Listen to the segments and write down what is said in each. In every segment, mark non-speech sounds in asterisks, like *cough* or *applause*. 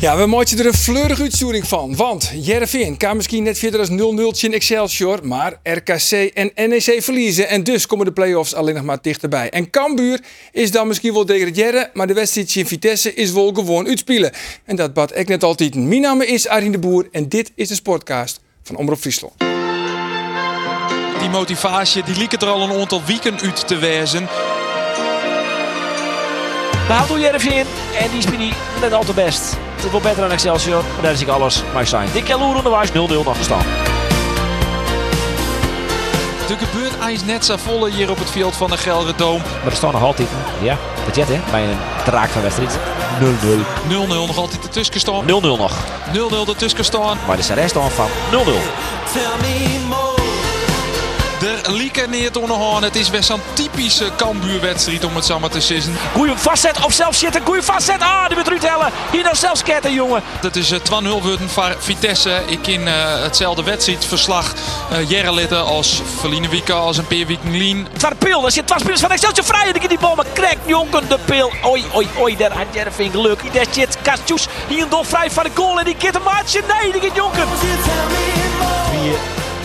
Ja, we maken er een fleurige uitzending van. Want Jereveen kan misschien net verder als 0-0 in Excelsior. Maar RKC en NEC verliezen. En dus komen de play-offs alleen nog maar dichterbij. En Cambuur is dan misschien wel degraderen. Maar de wedstrijd in Vitesse is wel gewoon uitspelen. En dat bad ik net altijd. Mijn naam is Arjen de Boer. En dit is de Sportcast van Omroep Friesland. Die motivatie die liep er al een aantal weken uit te wijzen. Daar houdt Jereveen en die spelen net al te best. Het wordt beter dan Excelsior, maar daar is ik alles maar zijn. Dick Keloer onderwijs 0-0 nog gestaan. Er gebeurt ijs net zo volle hier op het veld van de Gelredoom. Maar er staan nog altijd, ja, dat jet hè, bij een draak van wedstrijd. 0-0. 0-0 0-0 nog altijd ertussen staan. 0-0 nog. ertussen staan. Maar de rest dan van 0-0. Er lieken neer te onderhouden. Het is best zo'n typische Cambuurwedstrijd om het zo maar te zeggen. Goeie vastzet op zelf zitten, goeie vastzet. Ah, die moet eruit hellen. Hier nog zelfs ketten, jongen. Het is uh, 2-0 worden voor Vitesse. Ik in uh, hetzelfde wedstrijdverslag uh, Jerre litten als Verline Wieke, als een Peer Wiekenlien. Het was de pil, er zit twee spelers van Excelsior vrij. En die bal maar krijgt jongen de pil. Oei, oei, oei, daar had Jereveen geluk. Daar zit Kastjoes hier nog vrij van de goal. En die kit een maatje. Nee, die gaat jongen.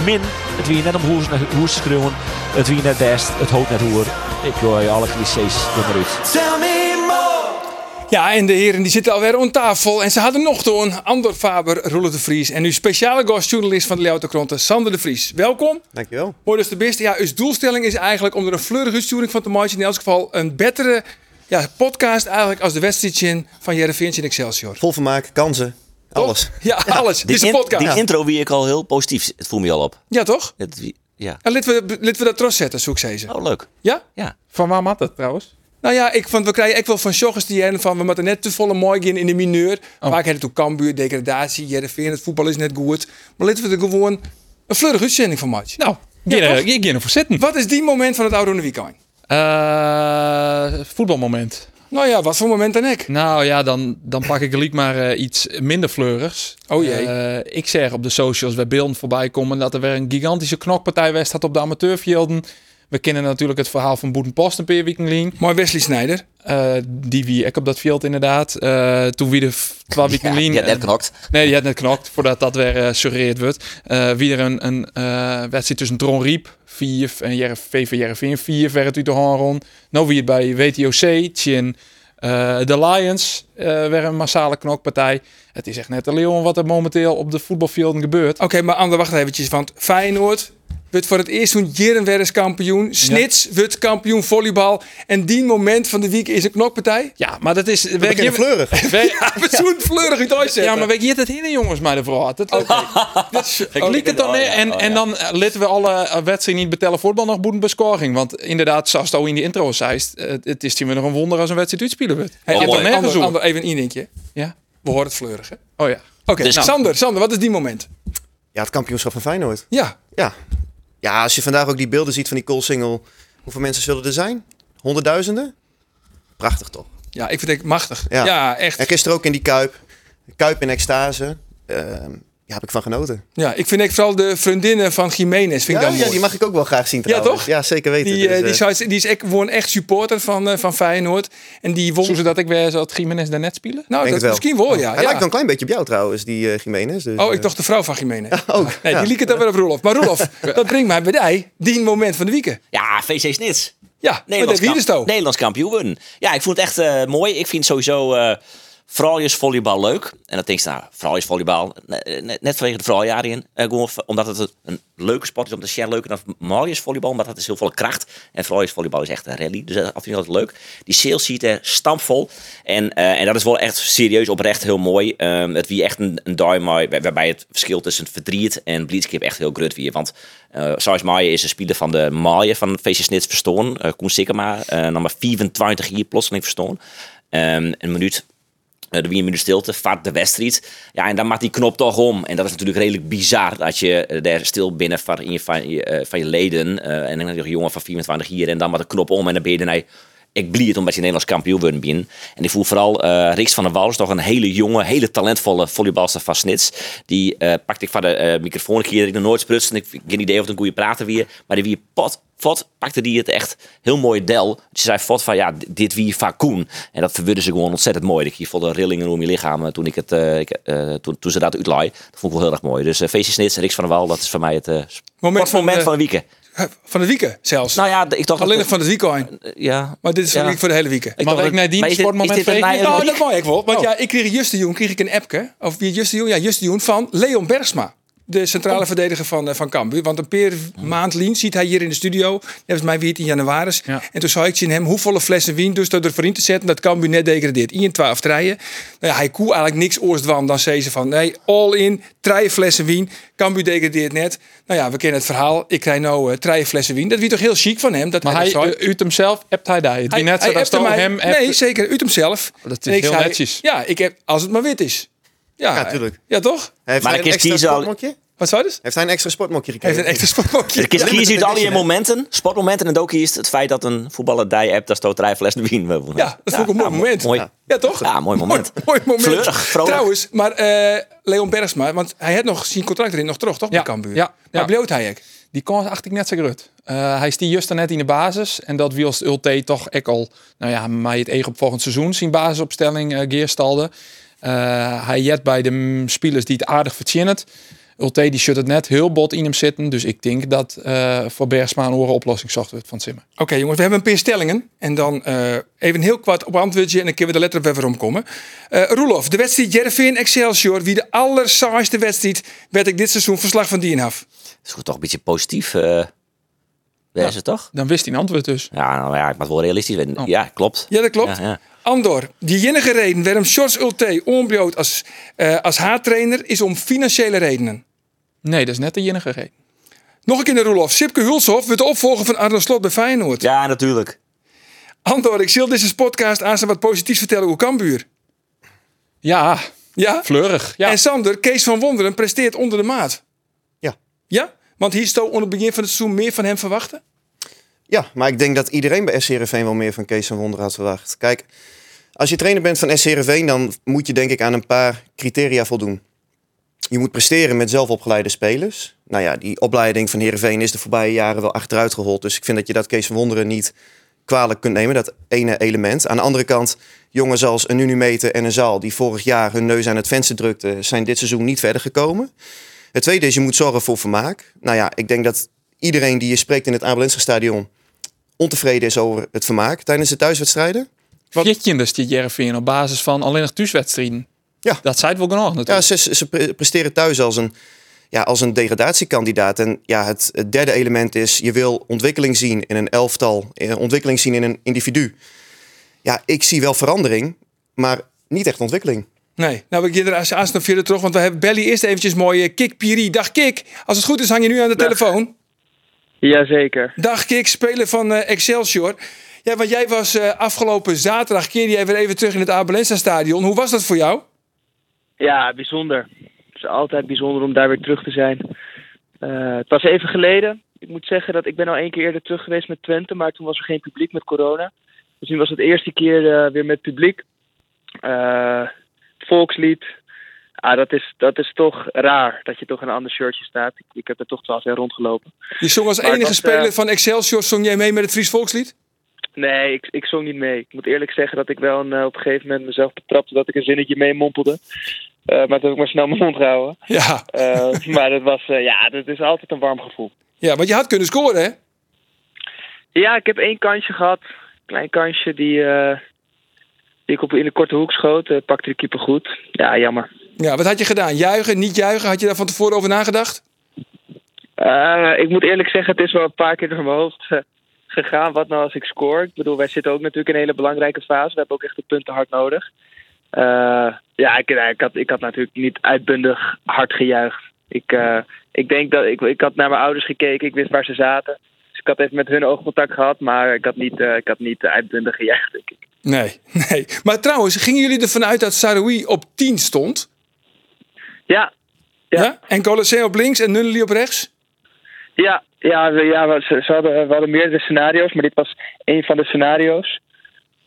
Min, het wie net om hoes, hoes schreeuwen. Het wie net best, het hoopt net hoer. Ik gooi alle clichés er maar uit. Ja, en de heren die zitten alweer aan tafel. En ze hadden nog toen Andor Faber, Roelof de Vries. En nu speciale gastjournalist van de Leeuwarden Sander de Vries. Welkom. Dankjewel. Mooi dus de beste. Ja, uw doelstelling is eigenlijk om er een fleurige uitsturing van te maken. In elk geval een betere ja, podcast eigenlijk als de wedstrijdje van Jereveen in Excelsior. Vol vermaak, kansen, alles. Ja, alles. Dit is een in- podcast. Die intro wie ik al heel positief. Het voel me al op. Ja, toch? Het, ja. En laten we, laten we dat trots zetten, zoek ze. Oh, leuk. Ja? Ja. Van waar maakt dat trouwens? Nou ja, ik vond, we krijgen echt wel van joggers die hebben van we moeten net te volle mooi in de mineur. Vaak hebben we toen Cambuur, degradatie, Jereveen, het voetbal is net goed. Maar laten we er gewoon een fleurige uitzending van maken. Nou, Ja, ja, ik ga ervoor zitten. Wat is die moment van het oude weekend? Eh, voetbalmoment. Nou ja, wat voor moment dan ik? Nou ja, dan, dan pak ik gelijk maar eh, iets minder fleurigs. Oh jee. Eh, ik zeg op de socials bij beelden voorbij komen dat er weer een gigantische knokpartij was had op de amateurvelden. We kennen natuurlijk het verhaal van Boeten Post een paar weken lang. Mooi Wesley Snijder. Eh, die wie ik op dat veld inderdaad. Eh, toen wie de twee weken *laughs* Ja, lang- die had net knokt. Nee, die had net knokt voordat dat weer uh, suggereerd wordt. Eh wie er een, een eh, wedstrijd tussen Dron Riep, 4 en VV Jereveen 4 werd uit de rond. Nou wie het bij WTOC, Chin, eh, de Lions, eh weer een massale knokpartij. Het is echt net een leeuw wat er momenteel op de voetbalvelden gebeurt. Oké, maar Ander, wacht eventjes. Want Feyenoord wordt voor het eerst weer eens kampioen. Snits wordt kampioen volleybal. En die moment van de week is een knokpartij. Ja, maar dat is... *laughs* We beginnen fleurig. Wij- We zo'n fleurig uitzetten. Ja, maar weet je het heen, jongens, maar de vrouw. Dat, dat, *laughs* ik liep het dan neer ja, en, oh, en ja. dan laten we alle eh, wedstrijden niet betellen voetbal nog boeten bescoring. Want inderdaad, zoals het al in die intro zei, eh, het is hier nog een wonder als een wedstrijd uitspelen wordt. Hey, Oh, Ander, mooi. Ander, Ander, Ander, even een dingetje. Ja? We horen het fleurig, hè? Oh ja. Oké, Dus- nou, Sander, Sander, wat is die moment? Ja, het kampioenschap van Feyenoord. Ja, Ja. Ja, als je vandaag ook die beelden ziet van die goalsingle. Hoeveel mensen zullen er zijn? Honderdduizenden? Prachtig toch? ja ik vind het machtig. Ja, Ja. echt. En gisteren ook in die Kuip. Kuip in extase. Ehm, ja, heb ik van genoten. Ja, ik vind ik vooral de vriendinnen van Jiménez vind ik Ja, dan ja, mooi. die mag ik ook wel graag zien Ja, toch? Ja, zeker weten. Die, Dus, eh, die, eh, zou- die is echt, gewoon echt supporter van, eh, van Feyenoord. En die won... Zo zodat ik weer zo het Jiménez daarnet spelen. Nou, dat wel. misschien wel, ja. Hij ja. lijkt een klein beetje op jou trouwens, die eh Jiménez. Dus, Oh, ik dacht de vrouw van Jiménez. *laughs* ook. Nee, ja. die liep het dan weer op Rolf. Maar Rolf, *laughs* dat brengt mij bij die, die moment van de weekend. Ja, VC Snits. Ja, Nederlands, kamp- toch? Nederlands kampioen worden. Ja, ik vond het echt mooi. Ik vind sowieso eh vrouwjesvolleybal leuk. En dan denk je, nou, vrouwjesvolleybal, net, net vanwege de vrouwjaren in. Eh, omdat het een leuke sport is om te share. Leuker dan mannenvolleybal, omdat het is heel veel kracht. En vrouwjesvolleybal is echt een rally. Dus dat vind ik altijd leuk. Die sales ziet er stampvol. En, eh, en dat is wel echt serieus oprecht heel mooi. Ehm, het wie echt een, een waar- waarbij het verschil tussen verdriet en blitzkip echt heel groot wie. Want uh, Maaien is een speler van de Maaien van VC Snits verstoren. Uh, Koen Sikkema, nummer 24 hier plotseling verstoren. Um, een minuut de minuut stilte, vaart de wedstrijd. Ja, en dan maakt die knop toch om. En dat is natuurlijk redelijk bizar dat je uh, daar stil binnen van je, van je, uh, van je leden. en dan heb je een jongen van 24 hier en dan met de knop om. En dan ben je ik blied omdat je Nederlands kampioen wordt binnen. En ik voel vooral uh, Riks van der Wal is toch een hele jonge, hele talentvolle volleybalster van Snits. Die pakte ik van de microfoon een keer, ik nog nooit sprutsen. Ik heb geen idee of het een goede praten weer. Maar die wie pot, Fot pakte die het echt heel mooi del. Ze zei Fot van ja, dit wie Fakoen. En dat verwurde ze gewoon ontzettend mooi. Ik voelde rillingen om je lichaam toen, ik het, ik, toen, toen ze dat uitlaai. Dat vond ik wel heel erg mooi. Dus uh, feestje Snits, Riks van der Wal, dat is voor mij het moment, van, moment van de weekend. Van het weekend zelfs. Nou ja, ik dacht alleen nog van het weekend. Ja. Maar dit is ja. voor de hele weekend. Ik Mag ik naar die sportmoment dit Nou, dat mag ik wel. Want ja, ik kreeg Juste Jong, kreeg ik een appje. Of wie Juste Jong? Ja, Juste Jong van Leon Bergsma. De centrale oh. verdediger van, van Cambuur. Want een paar maand lien ziet hij hier in de studio. Dat was mij weer in januari. Ja. En toen zei ik zien hem hoeveel flessen wien dus voor in te zetten dat Cambuur net degradeert. In 12 treien. Nou ja, hij koe eigenlijk niks oorstwan dan zei ze van nee, all in, treien flessen wien. Cambuur degradeert net. Nou ja, we kennen het verhaal. Ik krijg nou uh, treien flessen wien. Dat wie toch heel chic van hem. Dat maar hij, hij uit hemzelf hebt hij daar. Hij, net hij dat hem Nee, zeker uit hemzelf. Dat is heel netjes. Ja, ik heb, als het maar wit is. Ja, natuurlijk. Ja, toch? Heeft Maar hij ik een is extra kiezen al- sportmokje? Wat zou dus? Heeft hij een extra sportmokje Heeft gekregen? een extra spotmokje. Ik kies, Ja, uit al is je momenten, sportmomenten. En ook kiest het feit dat een voetballer die hebt, dat stoot drie flessen wien. Ja, dat vond ik een mooi moment. Mooi. Ja, toch? Ja, mooi moment. Mooi moment. Fleurig, vrolijk. Trouwens, maar eh, Leon Bergsma, want hij had nog zijn contract erin nog terug, toch? Ja, Bij Cambuur. ja, Maar ja. hij ook? Die kon acht ik net zo goed. Eh, hij stier juist net in de basis. En dat wielst Ulte toch ek al, nou ja, mij het eigen op volgend seizoen zijn basisopstelling uh, geerstalde. Eh, hij jet bij de spelers die het aardig verzinnen. Ulte die shut het net heel bot in hem zitten. Dus ik denk dat eh, voor Bergsma een oren oplossing zocht wordt van Simmer. Oké jongens, we hebben een paar stellingen. En dan eh, even heel kwart op antwoordje en dan kunnen we de letter even omkomen. Eh Roelof, de wedstrijd Jervin Excelsior. Wie de allersaaiste wedstrijd werd ik dit seizoen verslag van die af. Dat is goed, toch een beetje positief. Het toch? Dan wist hij een antwoord dus. Ja, nou ja, ik moet wel realistisch zijn. Oh. Ja, klopt. Ja, dat klopt. Ja, ja. Andor, die enige reden waarom Sjors Ulte ombrood als, eh als haartrainer is om financiële redenen. Nee, dat is net de enige reden. Nog een keer naar Roelof. Sipke Hulshoff wordt de opvolger van Arno Slot bij Feyenoord. ja, natuurlijk. Andor, ik zal deze podcast aan ze wat positiefs vertellen hoe Cambuur. Ja, Ja? fleurig. Ja. En Sander, Kees van Wonderen presteert onder de maat. Ja. Ja? Want hier stond onder het begin van het seizoen meer van hem verwachten? Ja, maar ik denk dat iedereen bij SC Heerenveen wel meer van Kees van Wonder had verwacht. Kijk, als je trainer bent van SC Heerenveen, dan moet je denk ik aan een paar criteria voldoen. Je moet presteren met zelfopgeleide spelers. Nou ja, die opleiding van Heerenveen is de voorbije jaren wel achteruit gehold. Dus ik vind dat je dat Kees van Wonderen niet kwalijk kunt nemen, dat ene element. Aan de andere kant, jongens als een Unimeter en een Zaal... die vorig jaar hun neus aan het venster drukten... zijn dit seizoen niet verder gekomen. Het tweede is, je moet zorgen voor vermaak. Nou ja, ik denk dat iedereen die je spreekt in het Abelense stadion... ontevreden is over het vermaak tijdens de thuiswedstrijden. Viertje dus die Jereveen op basis van alleen nog thuiswedstrijden. Ja. Dat zei het wel genoeg Ja, natuurlijk. ze, ze pre- presteren thuis als een, ja, als een degradatiekandidaat. En ja, het, het derde element is, je wil ontwikkeling zien in een elftal, eh, ontwikkeling zien in een individu. Ja, ik zie wel verandering, maar niet echt ontwikkeling. Nee. Nou, we gaan er nog verder terug. Want we hebben Belly eerst eventjes mooie Kik Piri. Dag Kik. Als het goed is, hang je nu aan de telefoon. Jazeker. Dag Kik, speler van eh, Excelsior. Ja, want jij was eh, afgelopen zaterdag, keer jij weer even terug in het Abelensa stadion. Hoe was dat voor jou? Ja, bijzonder. Het is altijd bijzonder om daar weer terug te zijn. Eh, het was even geleden. Ik moet zeggen dat ik ben al één keer eerder terug geweest met Twente, maar toen was er geen publiek met corona. Dus nu was het de eerste keer weer met publiek. Eh, volkslied. Ah, dat, is, dat is toch raar dat je toch in een ander shirtje staat. Ik, ik heb er toch twaalf jaar rondgelopen. Je zong als Maar enige was, speler eh, van Excelsior, zong jij mee met het Fries volkslied? Nee, ik, ik zong niet mee. Ik moet eerlijk zeggen dat ik wel een, eh, op een gegeven moment mezelf betrapte dat ik een zinnetje mee mompelde. Eh, maar toen heb ik maar snel mijn mond gehouden. Ja. Maar dat was, ja, dat is altijd een warm gevoel. ja, want je had kunnen scoren, hè? Ja, ik heb één kansje gehad. Klein kansje die, die ik op in de korte hoek schoot. Eh, pakte de keeper goed. Ja, jammer. Ja, wat had je gedaan? Juichen, niet juichen? Had je daar van tevoren over nagedacht? Eh, ik moet eerlijk zeggen, het is wel een paar keer door mijn hoofd eh, gegaan. Wat nou als ik score? Ik bedoel, wij zitten ook natuurlijk in een hele belangrijke fase. We hebben ook echt de punten hard nodig. Ja, ik, ik, had, ik had natuurlijk niet uitbundig hard gejuicht. Ik, ik denk dat ik, ik had naar mijn ouders gekeken. Ik wist waar ze zaten. Dus ik had even met hun oogcontact gehad. Maar ik had niet, ik had niet uitbundig gejuicht, denk ik. Nee, *laughs* nee. Maar trouwens, gingen jullie ervan uit dat Saroui op 10 stond? Ja, Ja. Ja. En Colosseum op links en Nunnely op rechts? ja, ja, we, ja we, ze, ze hadden, we hadden meerdere scenario's, maar dit was een van de scenario's.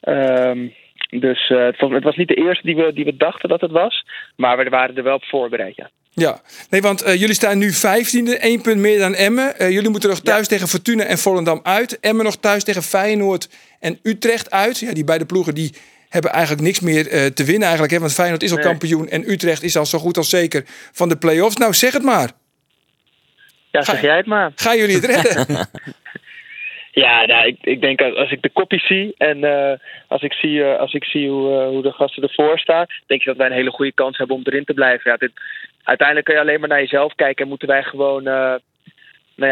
Ehm, dus eh, het, was, het was niet de eerste die we, die we dachten dat het was, maar we waren er wel op voorbereid, ja. Ja. Nee, want eh, jullie staan nu 15e, één punt meer dan Emmen. Eh, jullie moeten nog thuis tegen Fortuna en Volendam uit. Emmen nog thuis tegen Feyenoord en Utrecht uit. Ja, die beide ploegen die hebben eigenlijk niks meer eh, te winnen eigenlijk. Hè? Want Feyenoord is al Nee. kampioen en Utrecht is al zo goed als zeker van de play-offs. Nou, zeg het maar. Ja, zeg jij het maar. Gaan jullie het redden? *laughs* Ja, nou, ik, denk als, ik de kopie zie en eh, als ik zie, eh, als ik zie hoe, eh, hoe de gasten ervoor staan, denk ik dat wij een hele goede kans hebben om erin te blijven. Ja, dit, uiteindelijk kun je alleen maar naar jezelf kijken en moeten wij gewoon, nou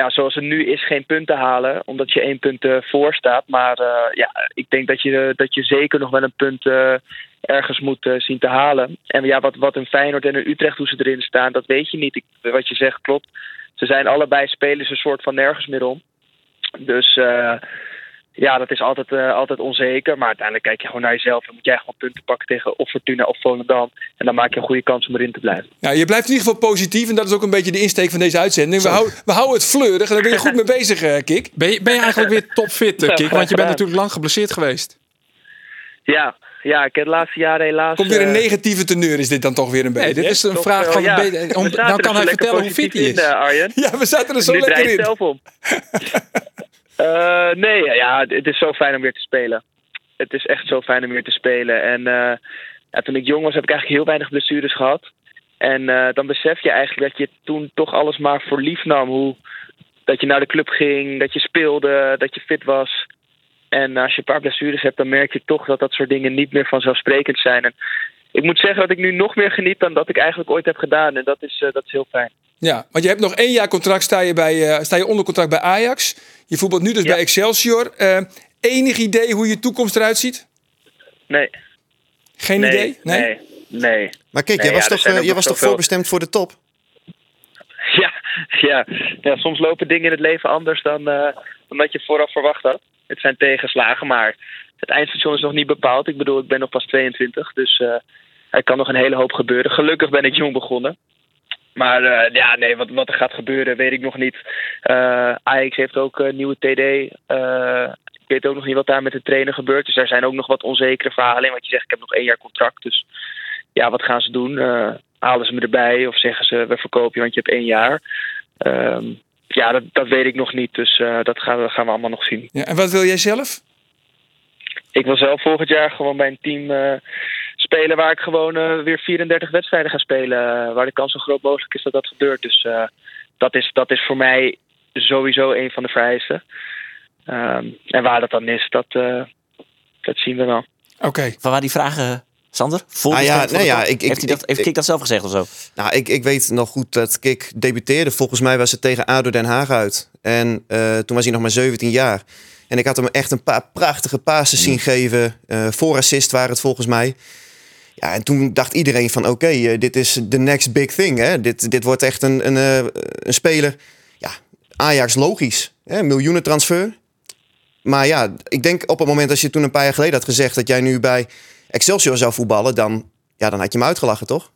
ja, zoals het nu is, geen punten halen, omdat je één punt eh, voor staat. Maar ja, ik denk dat je, dat je zeker nog wel een punt ergens moet zien te halen. En ja, wat, wat een Feyenoord en een Utrecht, hoe ze erin staan, dat weet je niet. Wat je zegt klopt. Ze zijn allebei spelers een soort van nergens meer om. Dus eh, ja, dat is altijd, eh, altijd onzeker. Maar uiteindelijk kijk je gewoon naar jezelf. En moet jij gewoon punten pakken tegen of Fortuna of Volendam. En dan maak je een goede kans om erin te blijven. Ja, je blijft in ieder geval positief en dat is ook een beetje de insteek van deze uitzending. We, houden, we houden het fleurig en daar ben je goed mee bezig, eh, Kik. Ben je, ben je eigenlijk weer topfit, *laughs* Kik? Want je bent natuurlijk lang geblesseerd geweest. Ja, ja ik heb de laatste jaren helaas... Komt weer een eh, negatieve teneur is dit dan toch weer een Nee, beetje. dit is een vraag wel, van... ja. om, zaten nou kan hij vertellen hoe fit hij is. in, eh, Arjen. Ja, we zaten er zo nu lekker je het in. zelf om. *laughs* Eh, nee, ja, het is zo fijn om weer te spelen. Het is echt zo fijn om weer te spelen. En ja, toen ik jong was, heb ik eigenlijk heel weinig blessures gehad. En dan besef je eigenlijk dat je toen toch alles maar voor lief nam. Hoe, dat je naar de club ging, dat je speelde, dat je fit was. En als je een paar blessures hebt, dan merk je toch dat dat soort dingen niet meer vanzelfsprekend zijn. En ik moet zeggen dat ik nu nog meer geniet dan dat ik eigenlijk ooit heb gedaan. En dat is, eh, dat is heel fijn. Ja, want je hebt nog één jaar contract, sta je, bij, eh, sta je onder contract bij Ajax. Je voetbalt nu dus Ja. bij Excelsior. Eh, enig idee hoe je toekomst eruit ziet? Nee, Geen nee, idee? nee, nee. Maar kijk, Nee, jij was, ja, toch, jij nog was toch voorbestemd voor de top? Ja, *laughs* ja. ja, soms lopen dingen in het leven anders dan, eh, dan dat je vooraf verwacht had. Het zijn tegenslagen, maar het eindstation is nog niet bepaald. Ik bedoel, ik ben nog pas 22, dus eh, er kan nog een hele hoop gebeuren. Gelukkig ben ik jong begonnen. Maar eh, ja, nee, wat, wat er gaat gebeuren, weet ik nog niet. Eh Ajax heeft ook een nieuwe TD. Ik weet ook nog niet wat daar met de trainer gebeurt. Dus er zijn ook nog wat onzekere verhalen. Want je zegt, ik heb nog één jaar contract. Dus ja, wat gaan ze doen? Halen ze me erbij of zeggen ze, we verkopen je, want je hebt één jaar. Ehm, ja, dat, dat weet ik nog niet. Dus eh, dat gaan we, gaan we allemaal nog zien. Ja, en wat wil jij zelf? Ik wil zelf volgend jaar gewoon bij een team eh, spelen waar ik gewoon eh, weer 34 wedstrijden ga spelen. waar de kans zo groot mogelijk is dat dat gebeurt. Dus eh, dat, is, dat is voor mij sowieso een van de vereisten. Ehm, en waar dat dan is, dat, eh, dat zien we wel. Oké. Van waar die vragen, Sander? Voor Ah ja, nee, ja, ik- ik- heeft, dat, ik- heeft Kik dat zelf gezegd of zo? Nou, ik, ik weet nog goed dat Kik debuteerde. Volgens mij was het tegen ADO Den Haag uit. En eh, toen was hij nog maar 17 jaar. En ik had hem echt een paar prachtige passes zien geven. Eh voor assist waren het volgens mij. Ja, en toen dacht iedereen van oké, eh, dit is de next big thing. Hè? Dit, dit wordt echt een, een, een speler. Ja, Ajax logisch. Hè? Miljoenen transfer. Maar ja, ik denk op het moment als je toen een paar jaar geleden had gezegd... dat jij nu bij Excelsior zou voetballen... dan, ja, dan had je hem uitgelachen, toch?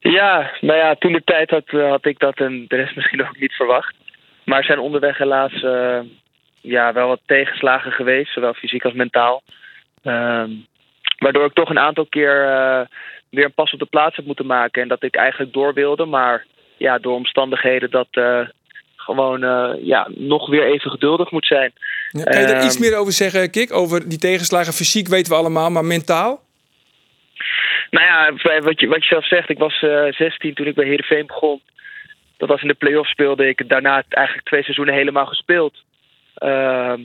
Ja, nou ja, toen de tijd had, eh, had ik dat en de rest misschien ook niet verwacht. Maar zijn onderweg helaas eh, ja, wel wat tegenslagen geweest, zowel fysiek als mentaal. Ehm, waardoor ik toch een aantal keer eh, weer een pas op de plaats heb moeten maken. En dat ik eigenlijk door wilde, maar ja, door omstandigheden dat gewoon eh, ja, nog weer even geduldig moet zijn. Ja, kan je er Ehm, iets meer over zeggen, Kik? Over die tegenslagen fysiek weten we allemaal, maar mentaal? Nou ja, wat je, wat je zelf zegt, ik was eh 16 toen ik bij Heerenveen begon. Dat was in de play-off speelde ik. Daarna eigenlijk twee seizoenen helemaal gespeeld. Ehm,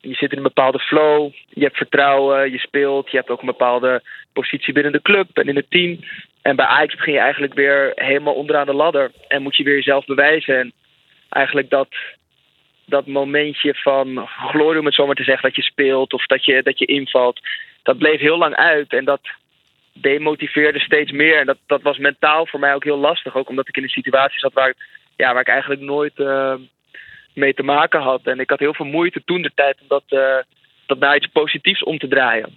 je zit in een bepaalde flow, je hebt vertrouwen, je speelt. Je hebt ook een bepaalde positie binnen de club en in het team. En bij Ajax begin je eigenlijk weer helemaal onderaan de ladder. En moet je weer jezelf bewijzen. En eigenlijk dat, dat momentje van glorie, om het zo maar te zeggen, dat je speelt of dat je, dat je invalt. Dat bleef heel lang uit. En dat, demotiveerde steeds meer. En dat, dat was mentaal voor mij ook heel lastig. Ook omdat ik in een situatie zat waar, ja, waar ik eigenlijk nooit eh, mee te maken had. En ik had heel veel moeite toen de tijd om dat, eh, dat naar iets positiefs om te draaien.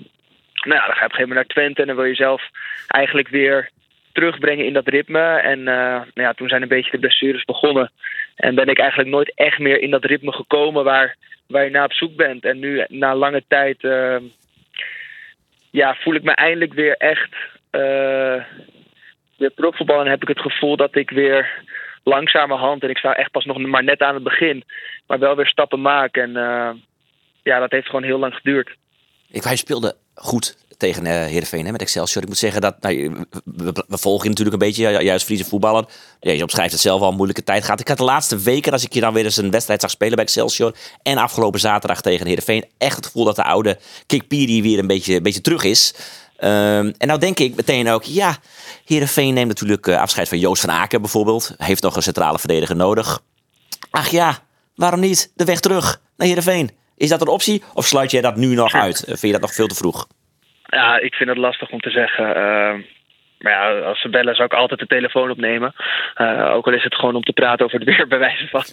Nou ja, dan ga je op een gegeven moment naar Twente en dan wil je zelf eigenlijk weer terugbrengen in dat ritme. En uh, nou ja, toen zijn een beetje de blessures begonnen. En ben ik eigenlijk nooit echt meer in dat ritme gekomen waar, waar je naar op zoek bent. En nu, na lange tijd, uh, ja, voel ik me eindelijk weer echt uh, weer profvoetbal. En heb ik het gevoel dat ik weer langzamerhand, en ik sta echt pas nog maar net aan het begin, maar wel weer stappen maak. En ja, dat heeft gewoon heel lang geduurd. Ik, hij speelde goed tegen uh, Heerenveen hè, met Excelsior. Ik moet zeggen dat nou, we, volgen natuurlijk een beetje, juist Friese voetballer. Ja, je omschrijft het zelf al, een moeilijke tijd gehad. Ik had de laatste weken, als ik je dan weer eens een wedstrijd zag spelen bij Excelsior en afgelopen zaterdag tegen Heerenveen, echt het gevoel dat de oude Kikpiri weer een beetje, een beetje terug is. Um, en nou denk ik meteen ook, ja, Heerenveen neemt natuurlijk uh, afscheid van Joost van Aken bijvoorbeeld. Heeft nog een centrale verdediger nodig. Ach ja, waarom niet de weg terug naar Heerenveen? Is dat een optie of sluit jij dat nu nog uit? Vind je dat nog veel te vroeg? Ja, ik vind het lastig om te zeggen. Uh, maar ja, als ze bellen zou ik altijd de telefoon opnemen. Uh, ook al is het gewoon om te praten over het *laughs* weer, bij wijze van.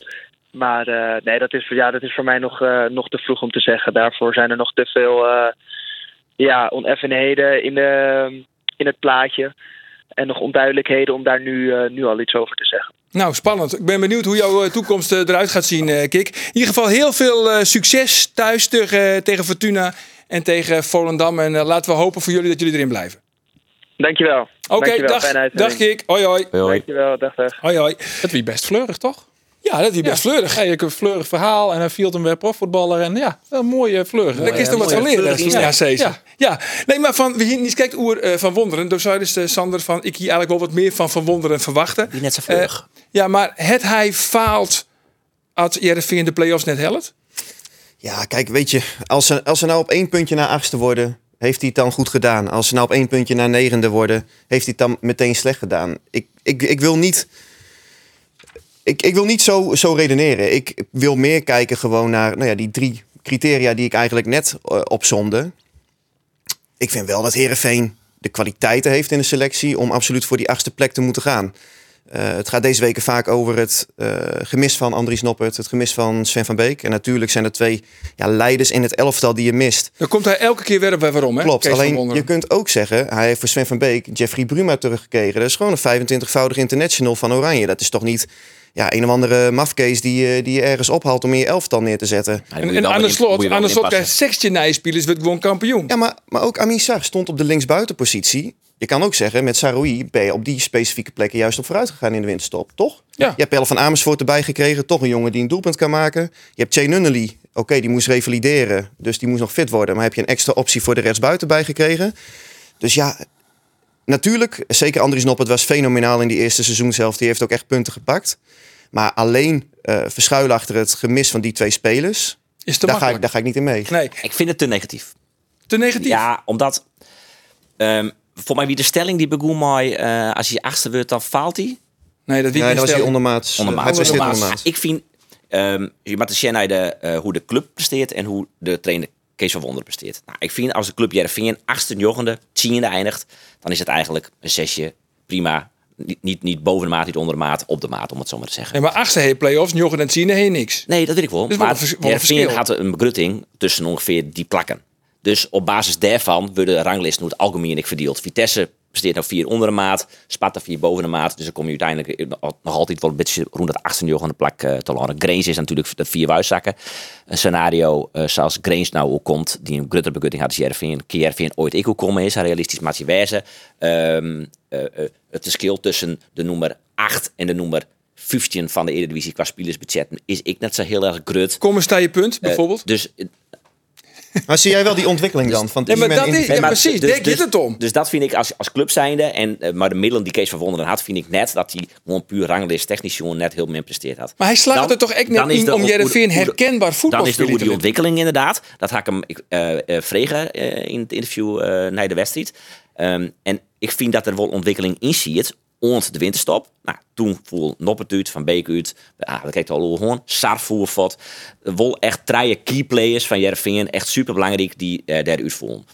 Maar uh, nee, dat is, ja, dat is voor mij nog, nog te vroeg om te zeggen. Daarvoor zijn er nog te veel ja, oneffenheden in, de, in het plaatje. En nog onduidelijkheden om daar nu, nu al iets over te zeggen. Nou, spannend. Ik ben benieuwd hoe jouw toekomst eruit gaat zien, Kik. In ieder geval heel veel succes thuis tegen, tegen Fortuna en tegen Volendam. En uh, laten we hopen voor jullie dat jullie erin blijven. Dankjewel. Oké, okay, dag, dag Kik. Hoi hoi. hoi. Dankjewel, dag dag. Hoi hoi. Het wie best fleurig, toch? Ja, dat is best ja. fleurig. Ja, je een fleurig verhaal en hij viel hem weer profvoetballer. En ja, een mooie fleurig. Daar is er wat van leren. Ja, ja, ja. Nee, maar van, wie niet kijkt oer uh, van Wonderen. Door zou dus uh, Sander van, ik hier eigenlijk wel wat meer van Van Wonderen verwachten. Die net zo vlug. Uh, ja, maar het hij faalt als in de play-offs net helpt? Ja, kijk, weet je, als ze, als ze nou op één puntje naar achtste worden, heeft hij het dan goed gedaan. Als ze nou op één puntje naar negende worden, heeft hij het dan meteen slecht gedaan. Ik, ik, ik wil niet. Ik, ik wil niet zo, zo redeneren. Ik wil meer kijken gewoon naar nou ja, die drie criteria die ik eigenlijk net uh, opzomde. Ik vind wel dat Herenveen de kwaliteiten heeft in de selectie om absoluut voor die achtste plek te moeten gaan. Uh, het gaat deze weken vaak over het uh, gemis van Andries Noppert, het gemis van Sven van Beek. En natuurlijk zijn er twee ja, leiders in het elftal die je mist. Dan komt hij elke keer weer bij waarom, hè? Klopt, alleen je kunt ook zeggen, hij heeft voor Sven van Beek Jeffrey Bruma teruggekregen. Dat is gewoon een 25-voudig international van Oranje. Dat is toch niet ja, een of andere mafkees die, die je ergens ophaalt om in je elftal neer te zetten. Ja, en, en aan de slot, aan de slot krijgt 16 nijspelers, wordt gewoon kampioen. Ja, maar, maar ook Amin Sarr stond op de linksbuitenpositie. Je kan ook zeggen, met Saroui ben je op die specifieke plekken juist op vooruit gegaan in de winterstop, toch? Ja. Je hebt Pelle van Amersfoort erbij gekregen, toch een jongen die een doelpunt kan maken. Je hebt Jay Nunnally, oké, okay, die moest revalideren, dus die moest nog fit worden. Maar heb je een extra optie voor de rechtsbuiten bijgekregen. Dus ja, natuurlijk, zeker Andries Noppert was fenomenaal in die eerste seizoen zelf. Die heeft ook echt punten gepakt. Maar alleen uh, verschuilen achter het gemis van die twee spelers, Is te daar, ga ik, daar ga ik niet in mee. Nee. Ik vind het te negatief. Te negatief? Ja, omdat... Um, voor mij wie de stelling die begon mij, uh, als je achtste wordt, dan faalt hij. Nee, dat, nee, dat was hij ondermaats. ondermaats. Hij ondermaats. ondermaats. Ik vind, um, je moet zien naar de, uh, hoe de club presteert en hoe de trainer Kees van Wonder presteert. Nou, ik vind als de club Jereveen achtste, jogende, tiende eindigt, dan is het eigenlijk een zesje prima. Niet, niet, niet boven de maat, niet onder de maat, op de maat, om het zo maar te zeggen. Nee, maar achtste heeft play-offs, joggen en tiende heeft niks. Nee, dat weet ik wel. Dus maar Jereveen had een begrutting tussen ongeveer die plakken. Dus op basis daarvan worden de ranglisten hoe het algemeen ik verdeeld. Vitesse besteedt nou vier onder de maat, Sparta vier boven de maat. Dus dan kom je uiteindelijk nog altijd wel een beetje rond het 18 joch aan de plak uh, te landen. Grains is natuurlijk de vier wuiszakken. Een scenario uh, zoals Grains nou ook komt, die een grutter begutting had, als Jervin, Jervin ooit ik ook komen is, realistisch maar je wijze. Um, uh, het verschil tussen de nummer 8 en de nummer 15 van de Eredivisie qua spelersbudget is ik net zo heel erg grut. Kom eens je punt, bijvoorbeeld. dus maar zie jij wel die ontwikkeling dan? Van ja, maar dat is, ja, precies, dus, dus, het om. Dus dat vind ik als, als club zijnde. En, uh, maar de middelen die Kees van Wonderen had, vind ik net dat hij gewoon puur ranglist technisch jongen net heel min presteerd had. Maar hij slaat dan, er toch echt net in om Jereveen herkenbaar voetbal Dan is de, die ontwikkeling inderdaad. Dat ga ik hem uh, uh, vregen in het interview naar de wedstrijd. Um, en ik vind dat er wel ontwikkeling in zit ont de winterstop. Nou, toen voel Noppert uit, Van Beek uit. Ah, dat kijkt al gewoon. Sar voer fot. Wol echt drie key players van Jervingen. Echt super belangrijk die uh, daar uit voelen.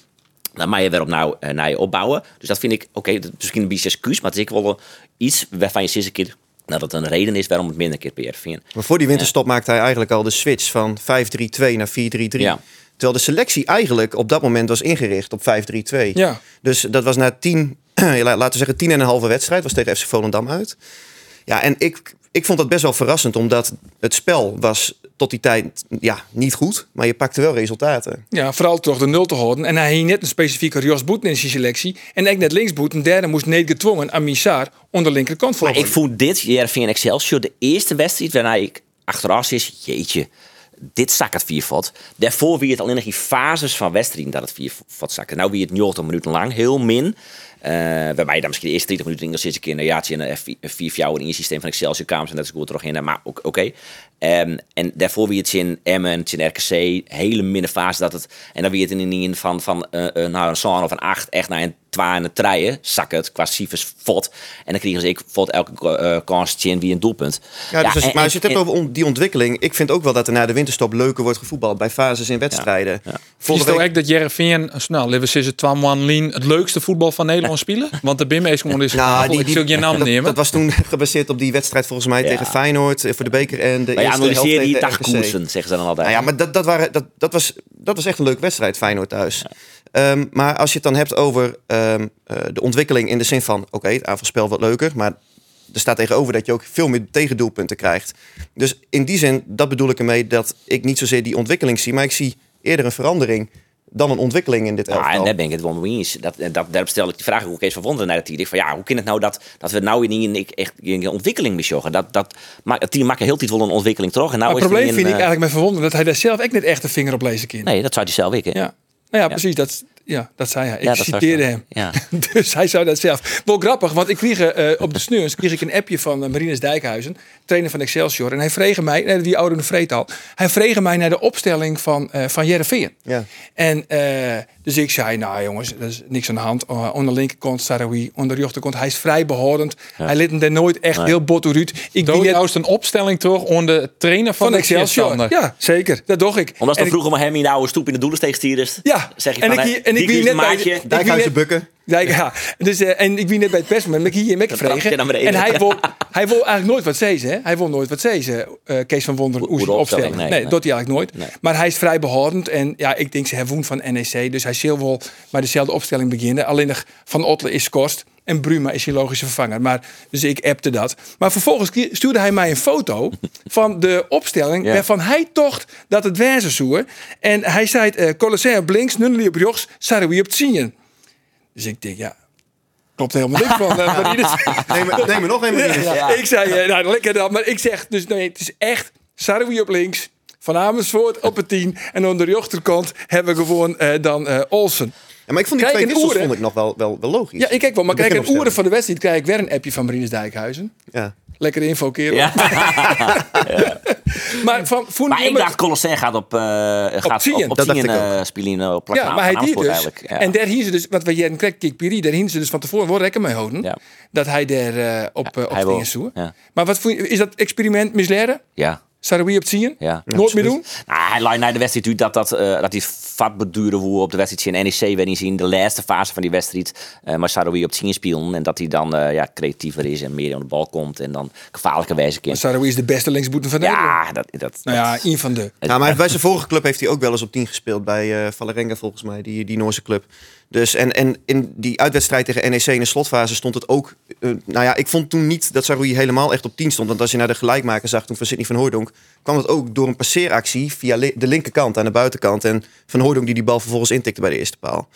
Dan mag je weer op nou uh, naar je opbouwen. Dus dat vind ik, oké, okay, misschien een beetje excuus, maar het is ik wel iets waarvan je sinds een keer dat het een reden is waarom het minder keer per jaar Maar voor die winterstop ja. maakte hij eigenlijk al de switch van 5-3-2 naar 4-3-3. Ja. Terwijl de selectie eigenlijk op dat moment was ingericht op 5-3-2. Ja. Dus dat was na tien, ja, *clears throat* laten we zeggen tien en een halve wedstrijd. Was tegen FC Volendam uit. Ja, en ik, ik vond dat best wel verrassend. Omdat het spel was tot die tijd ja, niet goed. Maar je pakte wel resultaten. Ja, vooral toch de nul te houden. En hij had net een specifieke Jos Boeten in zijn selectie. En ik net linksboet. Een derde moest niet gedwongen aan onder de linkerkant voor. Maar ik vond dit, Jervin Excelsior, de eerste wedstrijd waarna ik achteraf is, jeetje, dit zak het viervot. Daarvoor wie het al in die fases van wedstrijden dat het viervot zakken. Nou wie het 90 minuten lang, heel min. Uh, waarbij je dan misschien de eerste 30 minuten Engels zit een keer nou ja, in een 4 in je systeem van Excelsior Kamers en dat is goed terug in. Maar oké. Okay. Um, en daarvoor wie het in Emmen, in RKC, hele minne fase dat het. En dan wie het in een van, van uh, uh, nou, een zo'n of een 8 echt naar een 2 en een treien, zak het qua cijfers fot. En dan kregen ze ik fot elke uh, kans wie een doelpunt. Ja, dus maar als je het hebt over die ontwikkeling, ik vind ook wel dat er na de winterstop leuker wordt gevoetbald bij fases in wedstrijden. Ja, ja. Volgende week... dat Jereveen, snel, nou, is het Twan Lien het leukste voetbal van Nederland spelen? Want de BIM is gewoon is. Nou, die, die, ik je naam dat, nemen. Dat was toen *laughs* gebaseerd op die wedstrijd volgens mij tegen Feyenoord voor de beker en de maar eerste helft tegen die dagkoersen, zeggen ze dan altijd. Nou ja, maar dat, dat, waren, dat, dat, was, dat was echt een leuke wedstrijd, Feyenoord thuis. Um, maar als je het dan hebt over um, uh, de ontwikkeling in de zin van... oké, okay, het aanvalspel wat leuker, maar er staat tegenover dat je ook veel meer tegendoelpunten krijgt. Dus in die zin, dat bedoel ik ermee dat ik niet zozeer die ontwikkeling zie... maar ik zie eerder een verandering dan een ontwikkeling in dit elftal. Ja, en daar ben ik het wel mee eens. Dat, dat, daarop stel ik die vraag ook eens van wonderen naar het team. Van ja, hoe kan het nou dat, dat we nou in een, echt in een ontwikkeling misjoggen? Dat, dat, het team maakt heel tijd wel een ontwikkeling terug. En nou het probleem vind ik eigenlijk met verwonderen dat hij daar zelf ook niet echt de vinger op lezen kan. Nee, dat zou hij zelf ik. Hè? Ja. Nou ja, precies. Dat, ja, dat zei hij. Ik ja, citeerde hem. Ja. *laughs* dus hij zou dat zelf. Wel grappig, want ik kreeg uh, op de sneurs kreeg ik een appje van uh, Marines Dijkhuizen, trainer van Excelsior. En hij vreeg mij, nee, die oude vreet al, hij vreeg mij naar de opstelling van, uh, van Jereveen. Ja. En dus ik zei, nou jongens, er is niks aan de hand. Uh, onder de linkerkant Sarawi, de rechterkant. Hij is vrij behoudend. Hij liet er nooit echt heel bot uit. Ik doe juist een opstelling toch onder de trainer van, van Excelsior. Ja, zeker. Dat doe ik. Omdat ze vroeger maar hem in de oude stoep in de doelensteeg Ja. Zeg je en van, ik, en ik wie net bij... Dijkhuizen bukken. Ja, ja. Dus, uh, en ik wie net bij het persmoment, maar ik hier met vregen. En hij wil, hij wil eigenlijk nooit wat zeggen. Hè? Hij wil nooit wat zeggen. Uh, Kees van Wonderen, hoe zijn opstelling. Nee, nee, nee, doet hij eigenlijk nooit. Nee. Maar hij is vrij behoudend. En ja, ik denk ze hebben van NEC. Dus hij zal wel maar dezelfde opstelling beginnen. Alleen nog Van Otle is kost. En Bruma is je logische vervanger. Maar, dus ik appte dat. Maar vervolgens stuurde hij mij een foto *laughs* van de opstelling. Ja. Waarvan hij tocht dat het wijze zoer. En hij zei: uh, Colosseum op links, Nunnely op rechts, Sarawi op het zien. Dus ik denk, ja, klopt helemaal niks van. Uh, neem, me, neem me nog een ja, ja. Ik zei, nou lekker dan. Maar ik zeg, dus nee, het is echt Sarawi op links. Van Amersfoort op het 10. En aan de rechterkant hebben we gewoon uh, dan uh, Olsen. Ja, maar ik vond die kijk, twee wissels vond ik nog wel, wel, wel logisch. Ja, ik kijk wel. Maar kijk, een oeren van de wedstrijd krijg ik weer een appje van Marines Dijkhuizen. Ja. Lekker info, kerel. Ja. *laughs* maar van, maar ik dacht, Colossé gaat op, uh, gaat op, op, op tien uh, spelen op Ja, maar hij die dus. Ja. En daar hier ze dus, wat we hier kijk, kijk Piri, daar hingen ze dus van tevoren wel rekken mee houden. Ja. Dat hij daar uh, op, uh, op dingen zoekt. Maar wat is dat experiment misleren? Ja. Zouden we op zien? Ja. Nooit meer doen? Nou, hij lijkt naar de wedstrijd uit dat, dat, uh, dat die vat beduren hoe op de wedstrijd in NEC werd niet zien. De laatste fase van die wedstrijd. Uh, maar zouden we op zien spelen. En dat hij dan uh, ja, creatiever is en meer aan de bal komt. En dan gevaarlijke wijze kan. Sarawi is de beste linksboeten van Nederland. Ja, dat, dat, nou ja, een van de. Ja, maar bij zijn vorige club heeft hij ook wel eens op 10 gespeeld. Bij uh, Valerenga volgens mij, die, die Noorse club. Dus en, en in die uitwedstrijd tegen NEC in de slotfase stond het ook. Uh, nou ja, ik vond toen niet dat Saroui helemaal echt op 10 stond. Want als je naar de gelijkmaker zag toen van Sidney van Hooydonk, kwam dat ook door een passeeractie via de linkerkant aan de buitenkant. En Van Hooydonk die die bal vervolgens intikte bij de eerste paal.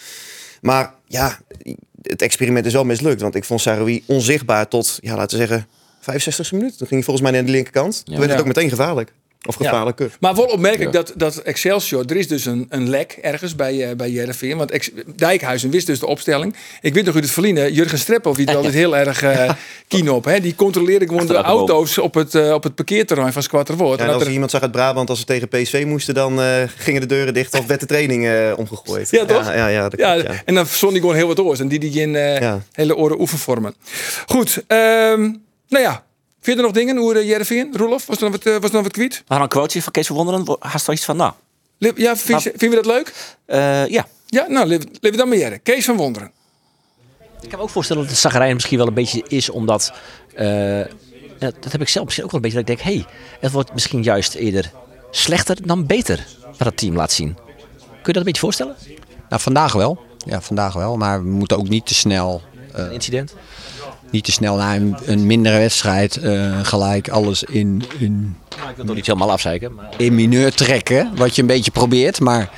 Maar ja, het experiment is wel mislukt. Want ik vond Saroui onzichtbaar tot, ja, laten we zeggen, 65 minuten. Toen ging hij volgens mij naar de linkerkant. Toen werd het ook meteen gevaarlijk. Of gevaarlijke. Ja. Maar wel opmerkelijk dat, dat Excelsior, er is dus een, een lek ergens bij, uh, bij Jereveen. Want Ex Dijkhuizen wist dus de opstelling. Ik weet nog goed het verliezen. Jurgen Streppel, die *laughs* altijd heel erg uh, keen op. Hè? Die controleerde gewoon de auto's op het, uh, op het parkeerterrein van Squatterwoord. Ja, en als er iemand zag uit Brabant, als ze tegen PSV moesten, dan gingen de deuren dicht of werd de training omgegooid. Ja, toch? Ja, ja, dat ja, klopt, En dan zon hij gewoon heel wat oors. En die die in hele oren oefenvormen. Goed, um, nou ja. Vind je er nog dingen? Hoe uh, Jereveen, Roelof? Was er nog wat, uh, was er nog wat kwiet? We hadden een quoteje van Kees Verwonderen. Haast er iets van, nou... Ja, vind, je, vind je dat leuk? Uh, ja. Ja, nou, leven we dan maar Jerre. Kees van Wonderen. Ik kan me ook voorstellen dat de zagrijn misschien wel een beetje is omdat... Uh, dat heb ik zelf misschien ook wel een beetje. Dat ik denk, hé, hey, het wordt misschien juist eerder slechter dan beter wat het team laat zien. je dat een beetje voorstellen? Nou, vandaag wel. Ja, vandaag wel. Maar we moeten ook niet te snel, Een incident? Niet te snel naar een, een mindere wedstrijd eh, gelijk alles in, in, Nou, ik wil het niet helemaal afzeiken. Maar... in mineur trekken. Wat je een beetje probeert. Maar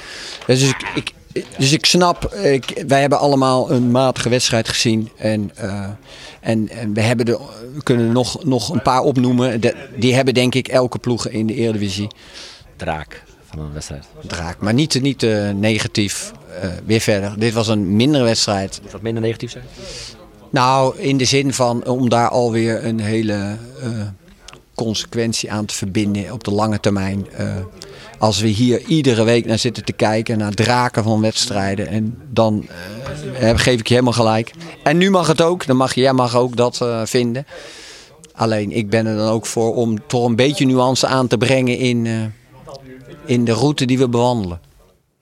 dus ik, ik, dus ik snap, ik, wij hebben allemaal een matige wedstrijd gezien. En, eh, en, en we, hebben de, we kunnen er nog, nog een paar opnoemen. De- die hebben denk ik elke ploeg in de Eredivisie. Draak van een wedstrijd. Draak. Maar niet, niet eh, negatief. weer verder. Dit was een mindere wedstrijd. Moet dat minder negatief zijn? Nou, in de zin van om daar alweer een hele eh, consequentie aan te verbinden op de lange termijn. Eh, als we hier iedere week naar zitten te kijken, naar draken van wedstrijden, en dan eh, geef ik je helemaal gelijk. En nu mag het ook, dan mag, jij mag ook dat eh, vinden. Alleen ik ben er dan ook voor om toch een beetje nuance aan te brengen in, eh, in de route die we bewandelen.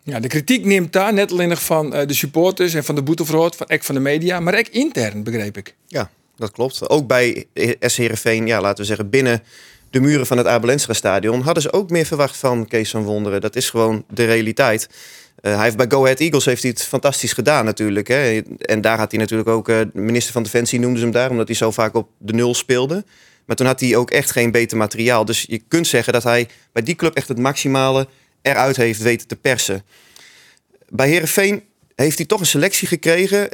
Ja, de kritiek neemt daar net alleen nog van eh, de supporters en van de boeteverhoord, van ek van de media, maar ook intern, begreep ik. Ja, dat klopt. Ook bij SC Heerenveen, ja, laten we zeggen, binnen de muren van het Abelensra stadion hadden ze ook meer verwacht van Kees van Wonderen. Dat is gewoon de realiteit. Eh, hij heeft bij Go Ahead Eagles heeft hij het fantastisch gedaan natuurlijk. Hè. En daar had hij natuurlijk ook, eh, minister van Defensie noemde ze hem daar, omdat hij zo vaak op de nul speelde. Maar toen had hij ook echt geen beter materiaal. Dus je kunt zeggen dat hij bij die club echt het maximale eruit heeft weten te persen. Bij Herenveen heeft hij toch een selectie gekregen.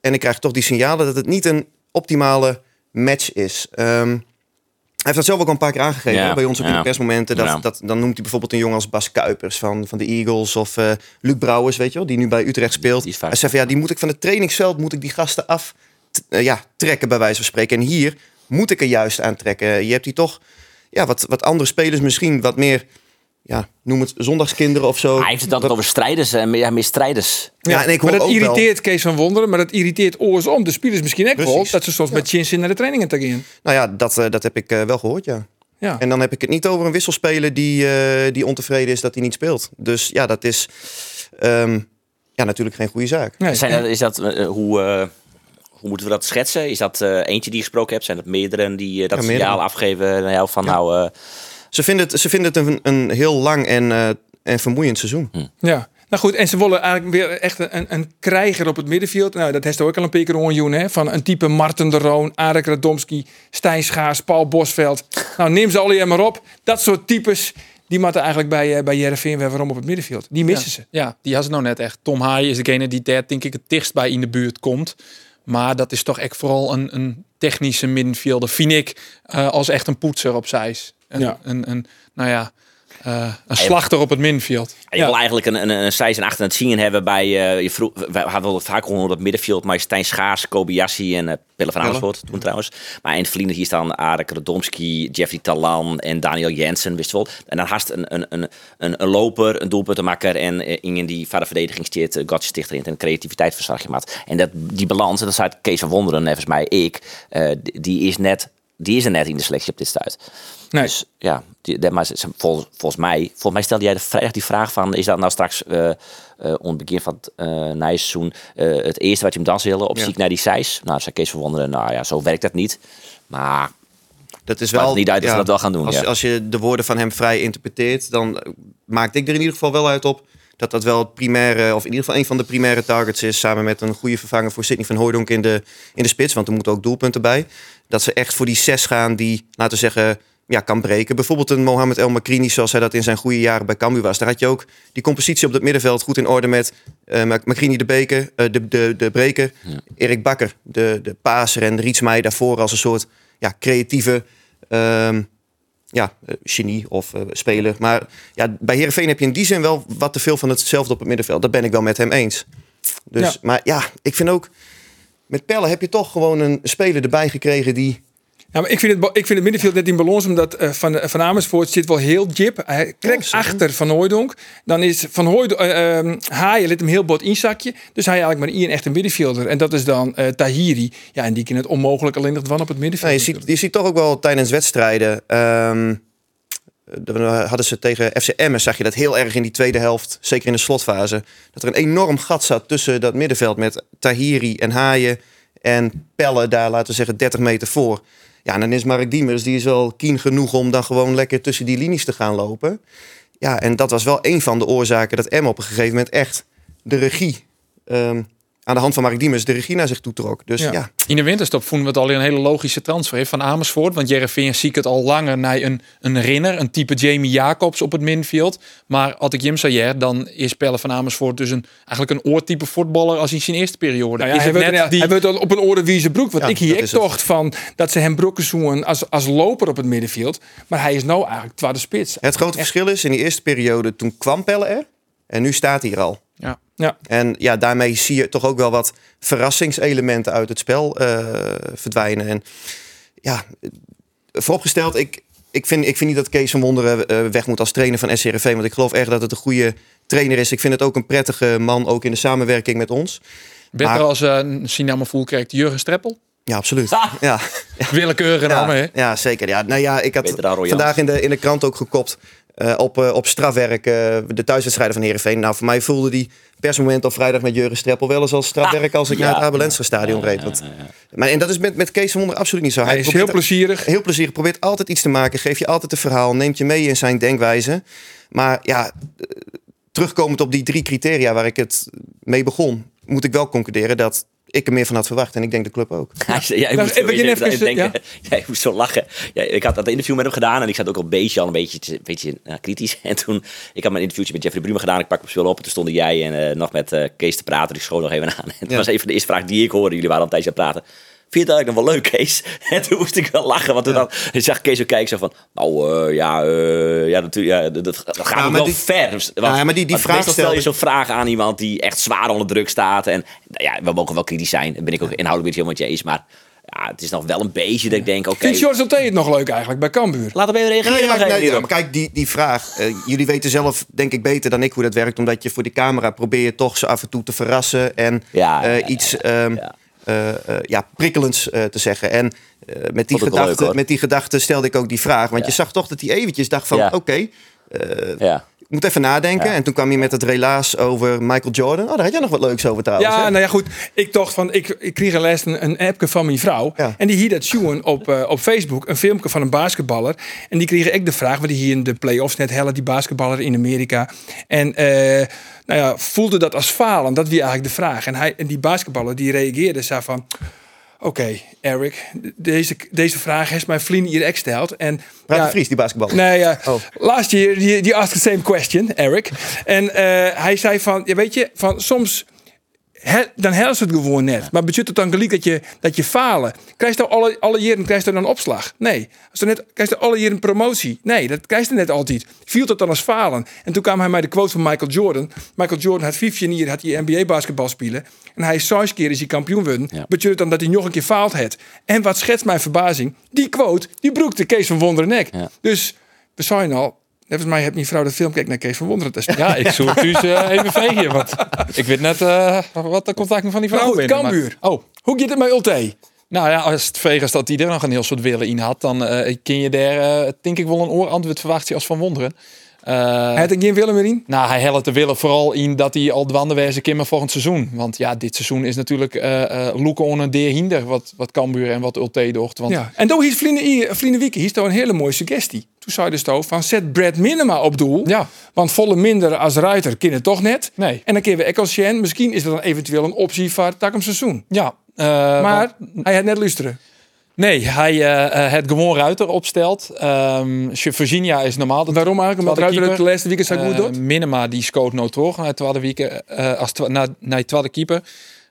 En ik krijg toch die signalen dat het niet een optimale match is. Ehm, hij heeft dat zelf ook al een paar keer aangegeven Ja, bij ons op ja. de persmomenten. Dat, Ja. dat, dan noemt hij bijvoorbeeld een jongen als Bas Kuipers van, van de Eagles. Of eh, Luc Brouwers, weet je wel, die nu bij Utrecht speelt. Die Hij zegt van ja, die moet ik van het trainingsveld moet ik die gasten af eh, ja, trekken, bij wijze van spreken. En hier moet ik er juist aan trekken. Je hebt hier toch ja, wat, wat andere spelers misschien wat meer, ja, noem het zondagskinderen of zo. Hij heeft het altijd over strijders en ja, meer strijders. Ja, en ik hoor maar dat ook wel- irriteert Kees van Wonderen, maar dat irriteert oors om. De spelers misschien ook wel, dat ze soms met chin naar de trainingen te gaan. Nou ja, dat, eh, dat heb ik eh, wel gehoord, ja. Ja. En dan heb ik het niet over een wisselspeler die, eh, die ontevreden is dat hij niet speelt. Dus ja, dat is ehm, ja, natuurlijk geen goede zaak. Nee, Zijn is dat, hoe, eh, hoe moeten we dat schetsen? Is dat eentje die je gesproken hebt? Zijn dat meerdere die dat Ja, meerdere. signaal afgeven naar jou van nou... eh, Ze vinden het, ze vinden het een, een heel lang en, eh, en vermoeiend seizoen. Ja. Nou goed, en ze willen eigenlijk weer echt een, een krijger op het middenveld. Nou, dat heeft ook al een paar keer onjoen, hè. Van een type Marten de Roon, Arek Radomski, Stijn Schaars, Paul Bosveld. Nou, neem ze alle maar op. Dat soort types, die moeten eigenlijk bij, eh, bij Jereveen weer waarom op het middenveld. Die missen ze. Ja, die had ze nou net echt. Tom Haaien is degene die daar denk ik het dichtst bij in de buurt komt. Maar dat is toch echt vooral een, een technische middenvelder, vind ik, eh, als echt een poetser op zijs. Een, Ja. een, een, nou ja, eh, een slachter op het middenveld. Je wil eigenlijk een, een, een Sijs en achter het zien hebben bij... eh je vroeg, we hadden wel vaak onder dat middenveld, maar Stijn Schaars, Kobayashi en eh Pelle van Amersfoort toen trouwens. Maar in het verliezen hier staan Arek Radomski, Jeffrey Talan en Daniel Jensen, wist je wel. En dan haast een, een, een, een, een loper, een doelpuntenmaker en in die vader verdediging steert uh, Stichter in en creativiteit verzag je maat. En dat, die balans, en dat zei Kees van Wonderen, nevens mij ik, eh, die, die is net... Die is er net in de selectie op dit stuit. Nee. Dus ja, die, maar volgens, mij, volgens mij stelde jij de vrijdag die vraag van, is dat nou straks om het begin van het uh, het eerste wat je hem dan willen op Ja. ziek naar die Seis? Nou, zei Kees verwonderen, nou ja, zo werkt dat niet. Maar Dat is wel niet uit dat ze dat wel gaan doen, Als, ja. als je de woorden van hem vrij interpreteert, dan maakte ik er in ieder geval wel uit op dat dat wel het primaire, of in ieder geval een van de primaire targets is, samen met een goede vervanger voor Sidney van Hooydonk in de, in de spits, want er moeten ook doelpunten bij. Dat ze echt voor die zes gaan die, laten we zeggen, ja, kan breken. Bijvoorbeeld een Mohamed El Makrini, zoals hij dat in zijn goede jaren bij Cambuur was. Daar had je ook die compositie op het middenveld goed in orde met eh Makrini de, beker, eh, de, de, de breker, Erik Bakker, de, de paser en Rietsmij daarvoor als een soort ja, creatieve ehm, ja, eh, genie of speler. Maar ja, bij Heerenveen heb je in die zin wel wat te veel van hetzelfde op het middenveld. Dat ben ik wel met hem eens. Dus, Ja. Maar ja, ik vind ook... Met Pelle heb je toch gewoon een speler erbij gekregen die... Ja, maar ik vind het, ik vind het middenveld net in balans, omdat eh, van, van Amersfoort zit wel heel jip. Hij trekt achter Van Hooijdonk. Dan is Van Hooijdonk, eh, ehm, Haaien let hem heel bot inzakje. Dus hij eigenlijk maar één echte middenvelder. En dat is dan eh, Tahiri. Ja, en die kan het onmogelijk alleen nog dwan op het middenveld. Je, ziet, je ziet toch ook wel tijdens wedstrijden... dan hadden ze tegen FC Emmen, zag je dat heel erg in die tweede helft. Zeker in de slotfase. Dat er een enorm gat zat tussen dat middenveld met Tahiri en Haaien. En Pelle daar, laten we zeggen, 30 meter voor. Ja, en dan is Mark Diemers, die is wel keen genoeg om dan gewoon lekker tussen die linies te gaan lopen. Ja, en dat was wel een van de oorzaken dat Emma op een gegeven moment echt de regie... ehm, aan de hand van Mark Diemers de regie naar zich toe trok. Dus ja, In de winterstop vonden we het al een hele logische transfer van Amersfoort. Want Jereveen zie ik het al langer naar een, een rinner, een type Jamie Jacobs op het middenveld. Maar als ik Jim zei, dan is Pelle van Amersfoort dus een, eigenlijk een oortype voetballer als in zijn eerste periode. Nou ja, is hij, het werd, die... hij werd op een orenwieze broek. Want Ja, ik hier tocht van dat ze hem brokken zoen als, als loper op het middenveld. Maar hij is nou eigenlijk tweede spits. het grote verschil is, in die eerste periode toen kwam Pelle er. En nu staat hij er al. ja. Ja. En ja, daarmee zie je toch ook wel wat verrassingselementen uit het spel eh, verdwijnen. En ja, vooropgesteld, ik, ik, vind, ik vind niet dat Kees van Wonderen eh, weg moet als trainer van SCRV. Want ik geloof echt dat het een goede trainer is. Ik vind het ook een prettige man, ook in de samenwerking met ons. Beter Maar- als uh, Sinama Voel krijgt Jurgen Streppel. Ja, absoluut. Ja, Willekeurige ja, namen, hè? ja, zeker. Ja, nou ja, ik had vandaag in de, in de krant ook gekopt eh, op, eh, op strafwerk eh, de thuiswedstrijden van Heerenveen. Nou, voor mij voelde die persmoment op vrijdag met Jurgen Streppel wel eens als strafwerk als ik ja. naar het Abelensra stadion reed. Want, maar, en dat is met, met Kees van Wonder absoluut niet zo. Hij is heel plezierig. heel plezierig. Probeert altijd iets te maken. Geeft je altijd een verhaal. Neemt je mee in zijn denkwijze. Maar ja, terugkomend op die drie criteria waar ik het mee begon, moet ik wel concluderen dat ik er meer van had verwacht. En ik denk de club ook. Ja, *laughs* ik Nou, moest even- sowieso even- even denken, ja. ja, ik moest zo lachen. Ja, ik had dat interview met hem gedaan en ik zat ook al een beetje, al een beetje, een beetje nou, kritisch. *laughs* En toen, ik had mijn interviewtje met Jeffrey Bruma gedaan. Ik pak hem spul op en toen stonden jij en eh, nog met eh, Kees te praten. Dus ik schoot nog even aan. *laughs* En dat Ja. was even de eerste vraag die ik hoorde. Jullie waren al een tijdje aan het praten. Vind je het eigenlijk nog wel leuk, Kees? *laughs* En toen moest ik wel lachen, want toen dan, ik zag Kees ook kijken zo van, nou eh, ja, eh, ja, natuurlijk, ja, dat, dat gaat Ja, maar wel die- ver. Dus, want- Ja, maar die- die want vraag stel je stelde- zo'n vraag aan iemand die echt zwaar onder druk staat. En nou ja, we mogen wel kritisch zijn. Daar ben ik ook inhoudelijk weer helemaal met je eens. Maar ja, het is nog wel een beetje dat ik denk, oké, Vindt George Salté het nog leuk eigenlijk bij Cambuur? laten we even reageren. Nee, ja, maar kijk, die, die vraag. eh, jullie weten zelf, denk ik, beter dan ik hoe dat werkt. Omdat je voor die camera probeer je toch zo af en toe te verrassen. En Ja, eh, ja, ja, iets ehm, ja. eh, eh, ja, prikkelends eh, te zeggen. En met, die leuk, gedachte, met die gedachte stelde ik ook die vraag. Want Ja. je zag toch dat hij eventjes dacht van, oké, Ja. Moet even nadenken. Ja. En toen kwam hij met het relaas over Michael Jordan. Oh, daar had jij nog wat leuks over trouwens. Ja, hè? nou ja, goed. Ik dacht van, ik, ik kreeg een les een, een appje van mijn vrouw. Ja. En die hier dat zoen op, eh, op Facebook, een filmpje van een basketballer. En die kreeg ik de vraag, want die hier in de playoffs net hellen, die basketballer in Amerika. En eh, nou ja, voelde dat als falen. Dat was eigenlijk de vraag. En, hij, en die basketballer die reageerde, zei van... Oké, Eric, deze, deze vraag heeft mijn vriend hier gesteld. En Praat ja, de Vries, die basketbal. Nee, ja. Oh. Last year, die, die asked the same question, Eric. En eh, hij zei van, ja, weet je, van soms... he- dan helpt het gewoon net. Maar betekent het dan gelijk dat je, dat je falen? Krijg je alle, alle jaren krijg je dan een opslag? Nee. Als je net, krijg je alle jaren een promotie? Nee, dat krijg je net altijd. Viel het dan als falen? En toen kwam hij met de quote van Michael Jordan. Michael Jordan had vijf jaar had hij NBA basketbal spelen. En hij is zes keer is hij kampioen worden. Ja. Betekent het dan dat hij nog een keer faalt had? En wat schetst mijn verbazing? Die quote, die broekt de Kees van Wonderen nek. Ja. Dus we zijn al. Volgens mij heeft mijn vrouw de film gekeken naar Kees van Wonderen. te Ja, ik zoek dus eh, *laughs* even vegen. Want ik weet net eh, wat de contacten van die vrouw goed, binnen. Cambuur. oh, Hoe gaat het met Ulte? nou ja, als het vegas dat die er nog een heel soort willen in had, dan eh kun je daar eh, denk ik wel een oorantwoord verwachten als van Wonderen. Eh, Hij had geen Willem meer in? nou, hij helpt er willen vooral in dat hij al dwandenwijze kimmer volgend seizoen. Want ja, dit seizoen is natuurlijk eh eh Loeken on een deer hinder wat, wat Cambuur en wat Ulte docht. Want Ja. En toen heeft vrienden, vrienden Wieke hier een hele mooie suggestie. Toen zei de stoof van zet Brad Minima op doel. Ja. Want volle minder als Ruiter kunnen toch net. Nee. En dan kunnen we Eccleston. Misschien is dat dan eventueel een optie voor het seizoen. ja, Maar hij had net luisteren. Nee, hij eh, eh, het gewoon Ruiter opstelt. Ehm, Virginia is normaal. de Waarom eigenlijk? Omdat Ruiter het laatste weekend zo goed Eh, doet? Minima die scoort nou toch naar het tweede week eh, als twa- na, naar het tweede keeper.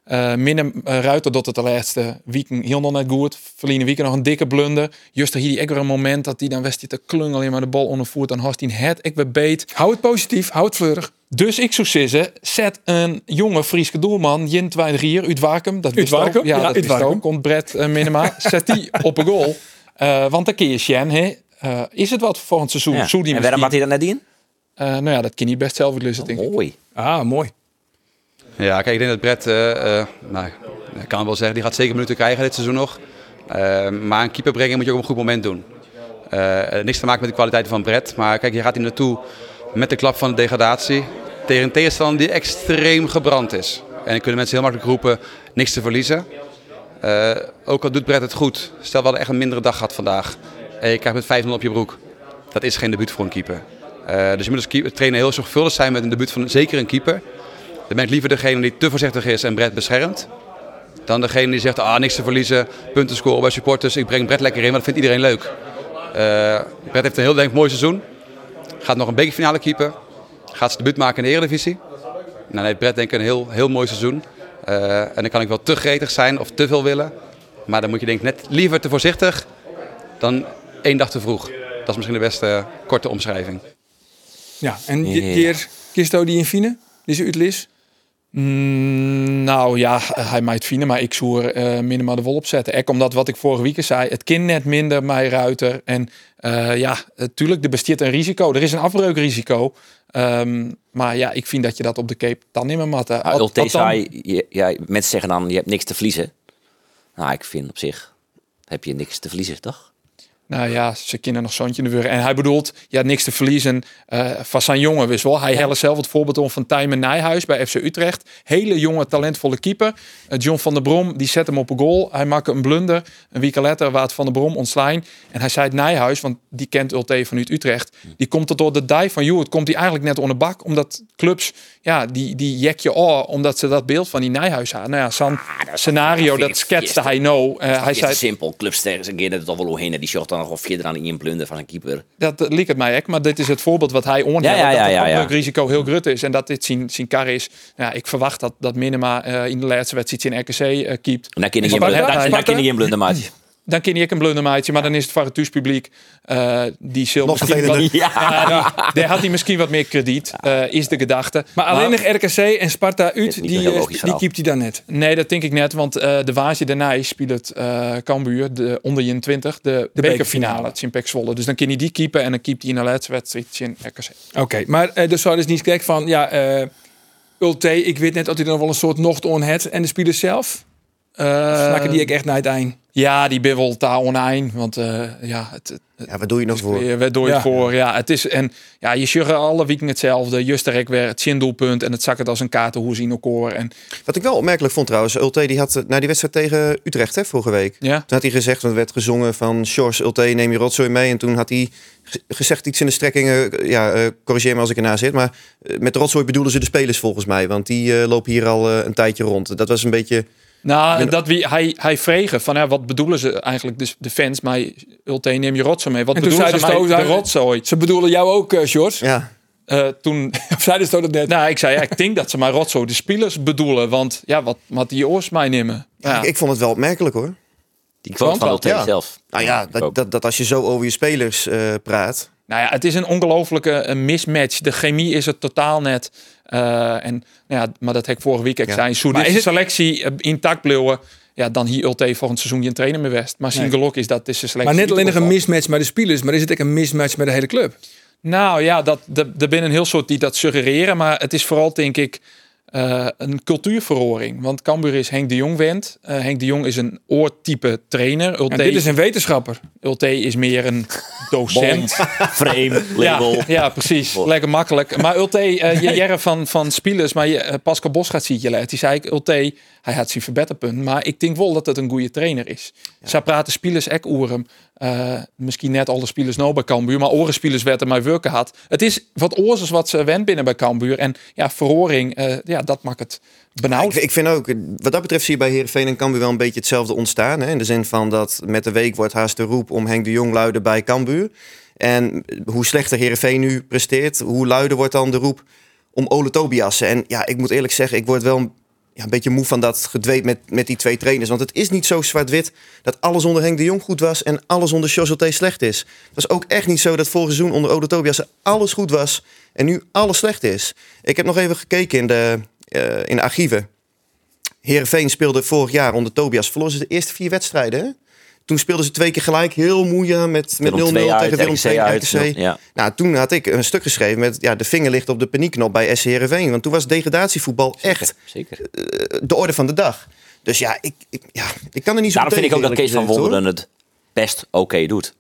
Eh Minim, eh, Ruiter doet het de laatste weken heel nog net goed. Verliezen weken nog een dikke blunder. Juist hier die ook weer een moment dat hij dan wist hij te klungelen maar de bal onder voert. Dan had hij het ik weer beet. Hou het positief, hou het fleurig. Dus ik zou zeggen, zet een jonge Frieske doelman, Jin Twijndrier, uit Wakum. Dat wist Wakum? ook. Ja, Ja, dat wist ook. Komt Brett eh, Minima. *laughs* Zet die op een goal. Eh, want dan kun je hè. Eh, is het wat voor volgend seizoen? Ja. Zou die En waarom had hij dat net in? Eh, nou ja, dat kan je best zelf uitlezen, denk ik. Mooi. Ah, mooi. Ja, kijk, ik denk dat Brett, nou, ik kan wel zeggen, die gaat zeker minuten krijgen dit seizoen nog. Maar een keeper brengen moet je ook op een goed moment doen. Eh, niks te maken met de kwaliteiten van Brett, maar kijk, je gaat hier naartoe met de klap van de degradatie. Tegen een tegenstander die extreem gebrand is. En dan kunnen mensen heel makkelijk roepen, niks te verliezen. Eh, ook al doet Brett het goed, stel we hadden echt een mindere dag gehad vandaag. En je krijgt met 5-0 op je broek. Dat is geen debuut voor een keeper. Eh, dus je moet als trainer heel zorgvuldig zijn met een debuut van zeker een keeper. Dan ben ik liever degene die te voorzichtig is en Brett beschermt. Dan degene die zegt, ah, niks te verliezen, punten scoren bij supporters. Ik breng Brett lekker in, want dat vindt iedereen leuk. Eh Brett heeft een heel denk mooi seizoen. Gaat nog een bekerfinale keeper. Gaat zijn debuut maken in de Eredivisie. Nou nee, Brett denk ik een heel, heel mooi seizoen. Eh, en dan kan ik wel te gretig zijn of te veel willen. Maar dan moet je denk ik net liever te voorzichtig dan één dag te vroeg. Dat is misschien de beste eh, korte omschrijving. Ja, en dit keer Kisto die in Fine, die is uitlis. Mm, nou ja, hij maakt fine, maar ik zou er eh, minimaal de wol op zetten. Ook omdat wat ik vorige week zei, het kind net minder mij ruiter. En eh, ja, natuurlijk, er bestaat een risico. Er is een afbreukrisico. Ehm, maar ja, ik vind dat je dat op de Cape dan niet meer mat. Ja, Al- Ulte althans- zei, je- ja, mensen zeggen dan, je hebt niks te verliezen. Nou, ik vind op zich, heb je niks te verliezen, toch? Nou ja, ze kunnen nog zoontje in de wurgen. En hij bedoelt, ja, niks te verliezen eh, van zijn jongen, wist wel. Hij helde zelf het voorbeeld om van Tijmen Nijhuis bij FC Utrecht. Hele jonge, talentvolle keeper. Eh, John van der Brom, die zet hem op een goal. Hij maakte een blunder. Een week later waard Van der Brom ontslaan. En hij zei het Nijhuis, want die kent Ulte vanuit Utrecht. Die komt er door de die van Joe. Het komt hij eigenlijk net onder bak. Omdat clubs, ja, die, die jek je oor. Omdat ze dat beeld van die Nijhuis hadden. Nou ja, zo'n scenario, dat ik schetste hij nou. Eh, hij zei, simpel, clubs tegen zijn keer het toch wel heen. Die zocht dan nog of je aan in blunder van een keeper. Dat liep het mij ook, maar dit is het voorbeeld wat hij onhoudt. Ja, ja, ja, dat het afbreukrisico heel groot is en dat dit zijn, zijn kar is. Ja, ik verwacht dat, dat Minima eh, in de laatste wedstrijd in RKC eh keept. En kun je En geen blunder- blunder maken. Dan ken je ook een blundermaatje, maar dan is het voor het thuispubliek. eh die zil Nog misschien wat, ja, die- daar had hij misschien wat meer krediet, eh, is de gedachte. Maar alleen nog RKC en Sparta uit, die, eh, die keept hij dan net. Nee, dat denk ik net, want eh, de Waasje daarna speelt het eh Cambuur, de onder je 20, de, bekerfinale, het Simpek Zwolle. Dus dan kun je die keepen en dan keept hij in de laatste wedstrijd in RKC. Oké, maar dus zou dus niet kijken van, ja, eh Ulte, ik weet net dat hij dan wel een soort nocht on het en de spelers zelf. Snakken die ik echt naar het eind. Ja, die bibbelt daar oneind. Want eh, ja, het, het, Ja, wat doe je nog voor? weer werd door je Ja. voor. Ja, het is en ja, je sjuggen alle weken hetzelfde. Justerek weer het zindoelpunt en het zak het als een kaartenhoes in elkaar. En Wat ik wel opmerkelijk vond trouwens, Ulte die had eh, na die wedstrijd tegen Utrecht hè, vorige week. ja, Toen had hij gezegd, want er werd gezongen van Sjors, Ulte, neem je rotzooi mee. En toen had hij ge- gezegd iets in de strekkingen, eh, ja, corrigeer me als ik ernaar zit. Maar met rotzooi bedoelden ze de spelers volgens mij. Want die eh, lopen hier al een tijdje rond. Dat was een beetje... nou, dat wie hij hij vregen van ja, wat bedoelen ze eigenlijk de, de fans? Maar Ulte neem je rotzooi mee. Wat En toen bedoelen ze de mij? De rotzooi. Ze bedoelen jou ook, eh George. Ja, Eh, toen, zeiden ze dat net? nou, ik zei ja, ik denk dat ze maar rotzooi de spelers bedoelen, want ja, wat wat die oors mij nemen. Ja. Ik, ik vond het wel opmerkelijk hoor. Die quote van Ulte ja. zelf. Nou ja, dat, dat, dat als je zo over je spelers eh, praat. Nou ja, het is een ongelofelijke eh, mismatch. De chemie is het totaal net. Eh, en, nou ja, maar dat heb ik vorige week ook Ja. zijn. Zo Maar deze is het- selectie eh, intact bleven. Ja, dan hier Ulte volgend seizoen je trainer meer West. Maar zijn Nee. is dat is de selectie. Maar net alleen nog een mismatch met de spelers, maar is het ook een mismatch met de hele club? Nou ja, dat, de, er binnen een heel soort die dat suggereren. Maar het is vooral, denk ik, eh, een cultuurverhoring. Want Cambuur is Henk de Jong wend. Eh, Henk de Jong is een oortype trainer. En Ulte, dit is een wetenschapper. Ulte is meer een *laughs* docent. Frame, label. Ja, ja, precies. Lekker makkelijk. Maar Ulte, eh je jaren van, van spelers, maar je, Pascal Bos gaat ziet je. Die zei ik, Ulte, hij had zijn verbeterpunt. Maar ik denk wel dat het een goede trainer is. Zij praten spelers ek oer Eh, misschien net alle spelers nou bij Cambuur, maar oren spelers werden maar werken had. Het is wat is wat ze went binnen bij Cambuur. En ja, verhoring, eh, ja, dat maakt het benauwd. Ik, vind ook, wat dat betreft zie je bij Heerenveen en Cambuur wel een beetje hetzelfde ontstaan. Hè? In de zin van dat met de week wordt haast de roep om Henk de Jong luiden bij Cambuur. En hoe slechter Heerenveen nu presteert, hoe luider wordt dan de roep om Ole Tobiassen. En ja, ik moet eerlijk zeggen, ik word wel ja, een beetje moe van dat gedweep met, met die twee trainers. Want het is niet zo zwart-wit dat alles onder Henk de Jong goed was en alles onder Chosoté slecht is. Het was ook echt niet zo dat vorig seizoen onder Ole Tobiassen alles goed was en nu alles slecht is. Ik heb nog even gekeken in de, eh, in de archieven. Heerenveen speelde vorig jaar onder Tobias. Verloren ze de eerste vier wedstrijden. Toen speelden ze twee keer gelijk. Heel moeizaam met, met 0-0 Willem II uit, tegen Willem II uit. RKC. Ja. Nou, toen had ik een stuk geschreven met ja, de vinger ligt op de paniekknop bij SC Heerenveen. Want toen was degradatievoetbal echt Zeker. eh, de orde van de dag. Dus ja, ik, ik, ja, ik kan er niet zo Daarom vind ik ook dat Kees van Wonderen het best oké doet.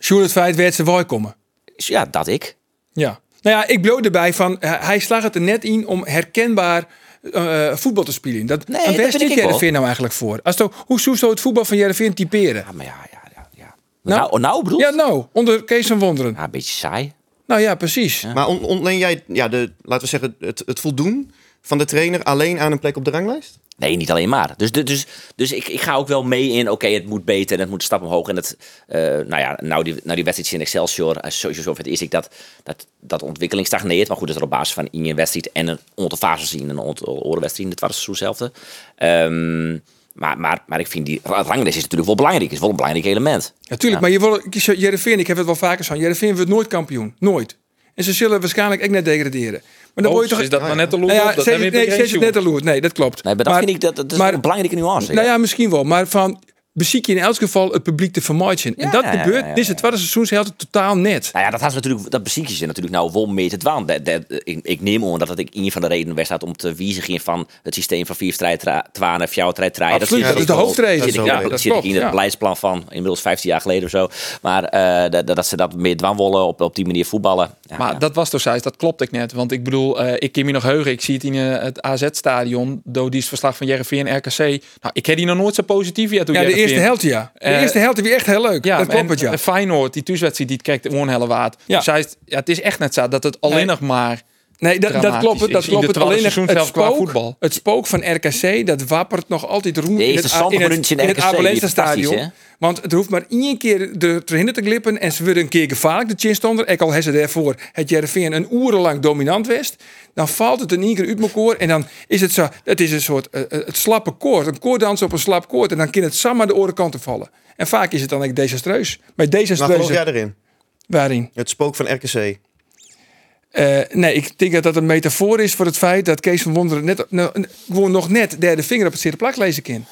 Sjoerd het feit werd ze waar komen. Ja, dat ik. Ja. Nou ja, ik bloot erbij van, eh, hij slaagt het er net in om herkenbaar eh, voetbal te spelen. Dat, Nee, dat waar vind zit. Jereveen nou eigenlijk voor? Als to, hoe zou zo het voetbal van Jereveen typeren? Ja, maar ja, ja, ja. ja. Nou, Nou, nou, bedoel Ja, nou, onder Kees van Wonderen. Ja, een beetje saai. Nou ja, precies. Maar on- ontleen jij, ja, de, laten we zeggen, het, het voldoen van de trainer alleen aan een plek op de ranglijst? Nee, niet alleen maar. Dus, dus, dus, dus ik, ik ga ook wel mee in, oké, het moet beter en het moet een stap omhoog. En dat, eh, nou ja, nou die, nou die wedstrijd in Excelsior, uh, sowieso zover is ik dat, dat, dat ontwikkeling stagneert. Maar goed, dat is er op basis van in je wedstrijd en een aantal fases zien, een aantal orenwedstrijd, dit was zo hetzelfde. Ehm, maar, maar, maar ik vind die ranglijst is natuurlijk wel belangrijk, is wel een belangrijk element. Natuurlijk, maar je wil, Jereveen, ik heb het wel vaker zo. Jereveen wordt nooit kampioen. Nooit. En ze zullen waarschijnlijk ook net degraderen. Maar dan Oh, word je toch... is dat maar net de loer? Nou ja, Dat ze- nee, ze is het net de loer. Nee, dat klopt. Nee, maar dat vind ik dat, dat is maar- een belangrijke nuance. Nou ja, misschien wel. Maar van... Beziek je in elk geval het publiek te vermaaien. En dat gebeurt, ja, ja. dit is het tweede seizoenshelft totaal net. Nou ja, dat had natuurlijk, dat beziekje ze natuurlijk nou wel mee te dwaan. Dat, dat, ik, ik neem aan dat het ik een van de redenen was dat om te wijzigen van het systeem van vier strijd twaalf, jouw strijd treien. Absoluut, dat is de hoofdreden. Dat zit ik, dat dat zit ik in het ja. beleidsplan van inmiddels 15 jaar geleden of zo. Maar eh, dat, dat ze dat meer dwang willen op, op die manier voetballen. Ja, Maar ja. dat was toch juist, dat klopt ik net. Want ik bedoel, eh, ik kan me nog heugen. Ik zie het in eh, het AZ-stadion. Door die verslag van Jereveen en RKC. Nou, ik heb die nog nooit zo positief ja, toen Ja, de eerste helft ja. De Eh, eerste helft is weer echt heel leuk. Ja, dat klopt en, het ja. en Feyenoord, die thuiswedstrijd, die kijkt gewoon hele waard. Ja. Dus hij is- ja, het is echt net zo dat het alleen Nee. nog maar... Nee, dat, dat klopt. het, Dat de klopt. het. Alleen het qua spook, voetbal. het spook van RKC, dat wappert nog altijd roem De in het, in het, in het stadion. Want het hoeft maar één keer er erin te glippen en ze worden een keer gevaarlijk, de chinstander. Ik al hebben ze daarvoor het Jereveen een urenlang dominant west. Dan valt het in één keer uit elkaar en dan is het zo, het is een soort eh, eh, het slappe koord. Een koorddans op een slap koord en dan kan het samen de orenkanten vallen. En vaak is het dan ook desastreus. Maar Maar geloof desastreuze, jij erin? waarin? Het spook van RKC. Eh, nee, ik denk dat dat een metafoor is voor het feit dat Kees van Wonderen net, nou, gewoon nog net derde vinger op het zere plak lezen kan.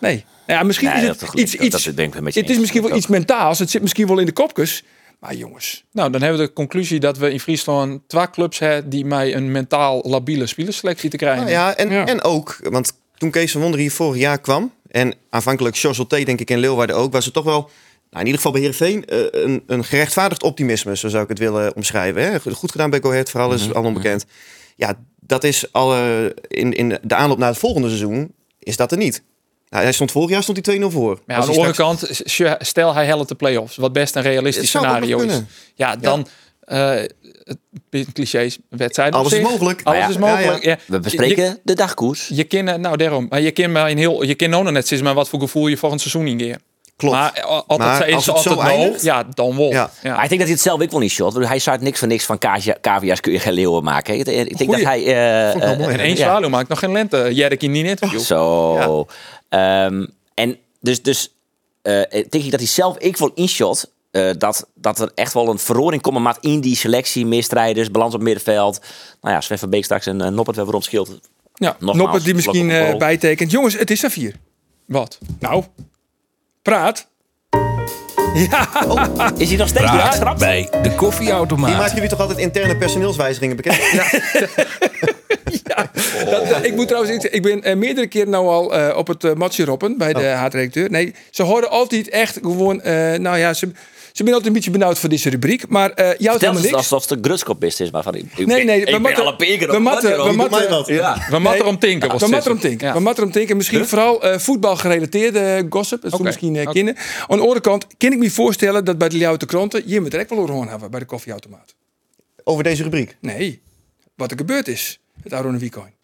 Nee. Nou ja, misschien Nee, is het iets, iets Dat ben ik je het is misschien wel iets mentaals. Het zit misschien wel in de kopjes. Maar jongens, Nou, dan hebben we de conclusie dat we in Friesland twee clubs hebben die mij een mentaal labiele spelerselectie te krijgen. Nou ja, en, Ja. en ook, want toen Kees van Wonder hier vorig jaar kwam... en aanvankelijk Charles T denk ik in Leeuwarden ook... was het toch wel, in ieder geval bij Heerenveen... eh, een, een gerechtvaardigd optimisme, zo zou ik het willen omschrijven. Hè? Goed gedaan bij Go Ahead, vooral is al onbekend. Ja, dat is al eh, in, in de aanloop naar het volgende seizoen... is dat er niet. Nou, hij stond vorig jaar stond hij 2-0 voor. Maar ja, Als aan de andere straks- kant, stel hij helpt de play-offs, wat best een realistisch scenario is. Ja, dan eh het clichés, wedstrijden. op Alles is mogelijk. Alles Ja, is mogelijk. Ja, We bespreken de dagkoers. Je, je kan, nou daarom, maar je kan maar een heel, je kan ook nog net zien maar wat voor gevoel je volgend seizoen ingeeft. Klopt. Maar eh, altijd Maar als ze het zo no, ja, dan wel. Ja. Ja. Maar ik denk dat hij het zelf ook wel niet shot. Hij zou niks van niks van KVA's kun je geen leeuwen maken. Ik, ik denk Goeie. dat hij... ik mooi, En één Ja. zwaluw maakt nog geen lente. Jerk in die interview. Zo. Ehm, en dus, dus eh, denk ik dat hij zelf ik wel inshot. eh dat, dat er echt wel een verroring komt maat in die selectie. Misstrijders, balans op middenveld. Nou ja, Sven van Beek straks een uh, Noppert weer rond schild. ja, Nogmaals, Noppert die misschien bijtekent. Jongens, het is er vier. Wat? Nou, praat. Ja, Is hij nog steeds Praat geschrapt? bij de Die koffieautomaat. maken jullie toch altijd interne personeelswijzigingen bekend? *laughs* dat- ik moet trouwens iets zeggen, ik ben eh, meerdere keren nou al eh, op het uh, matje roppen bij de Oh. haatredacteur. Nee, ze horen altijd echt gewoon, eh, nou ja, ze, ze zijn altijd een beetje benauwd voor deze rubriek. Maar eh jou Stel helemaal het niks. alsof het een grutskop is. is waarvan ik, ik, Nee, nee, ik we ben moeten- alle peken we moeten- het we moeten-. Ja. We erom tinken. We het moeten erom zitten. tinken. Ja. We moeten erom tinken. Misschien vooral eh voetbalgerelateerde gossip. Dat is misschien uh, oké. kennen. Aan de andere kant kan ik me voorstellen dat bij de Ljoute Kranten... je er ook wel over hebben bij de koffieautomaat. Over deze rubriek. Nee, wat er gebeurd is. Het Arone Weekend.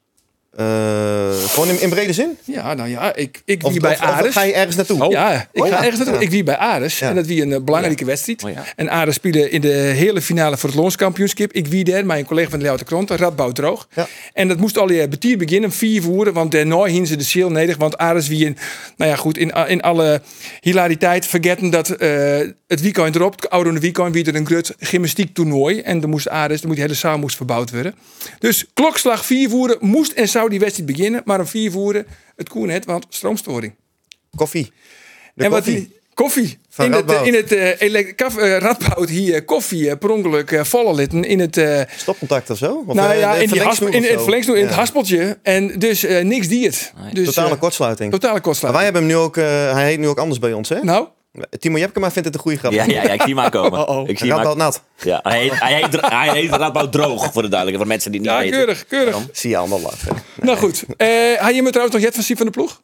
Eh, gewoon in, in brede zin? Ja, nou ja, ik, ik wie bij Ares. ga je ergens naartoe? Ja, ik Oh, ga ja. ergens naartoe. Ja. Ik wie bij Ares. Ja. En dat wie een eh, belangrijke wedstrijd. Oh. En Ares speelde in de hele finale voor het loonskampioenschap. Ik wie daar, mijn collega van de Ljoute Kranten, Radboud Droog. Ja. En dat moest al je betier beginnen, vier voeren. Want daarna hingen ze de ziel nedig. Want Ares wie in, nou ja goed, in, in alle hilariteit vergeten dat eh, het weekend erop, het oude weekend, wie er een groot gymnastiek toernooi. En dan moest Ares, dan moet die hele zaal moest verbouwd worden. Dus klokslag vier voeren moest en zou die wedstrijd beginnen. Maar om vier voeren, het koen het, want stroomstoring. Koffie. De en wat koffie. die koffie Van in het, Radboud. in het kaf- eh, Radboud hier koffie eh, per ongeluk vallen litten in het Stopcontact of zo? Of, nou ja in, die hasp- in het verlengsnoer in het haspeltje en dus niks diert. Dus, Totale kortsluiting. totale Maar kortsluiting. wij hebben hem nu ook, hij heet nu ook anders bij ons, hè? Nou, Timo Jepkema vindt het een goede grap. Ja, ja, ja, ik zie hem aankomen. *laughs* Oh, oh. Ik zie Radboud nat. ja, hij heet, hij heet, hij heet Radboud Droog, voor de duidelijkheid. Voor mensen die het niet ja, weten. keurig, keurig. Zie je allemaal lachen. Nou goed, eh had je me trouwens nog Jet van Siep van de Ploeg?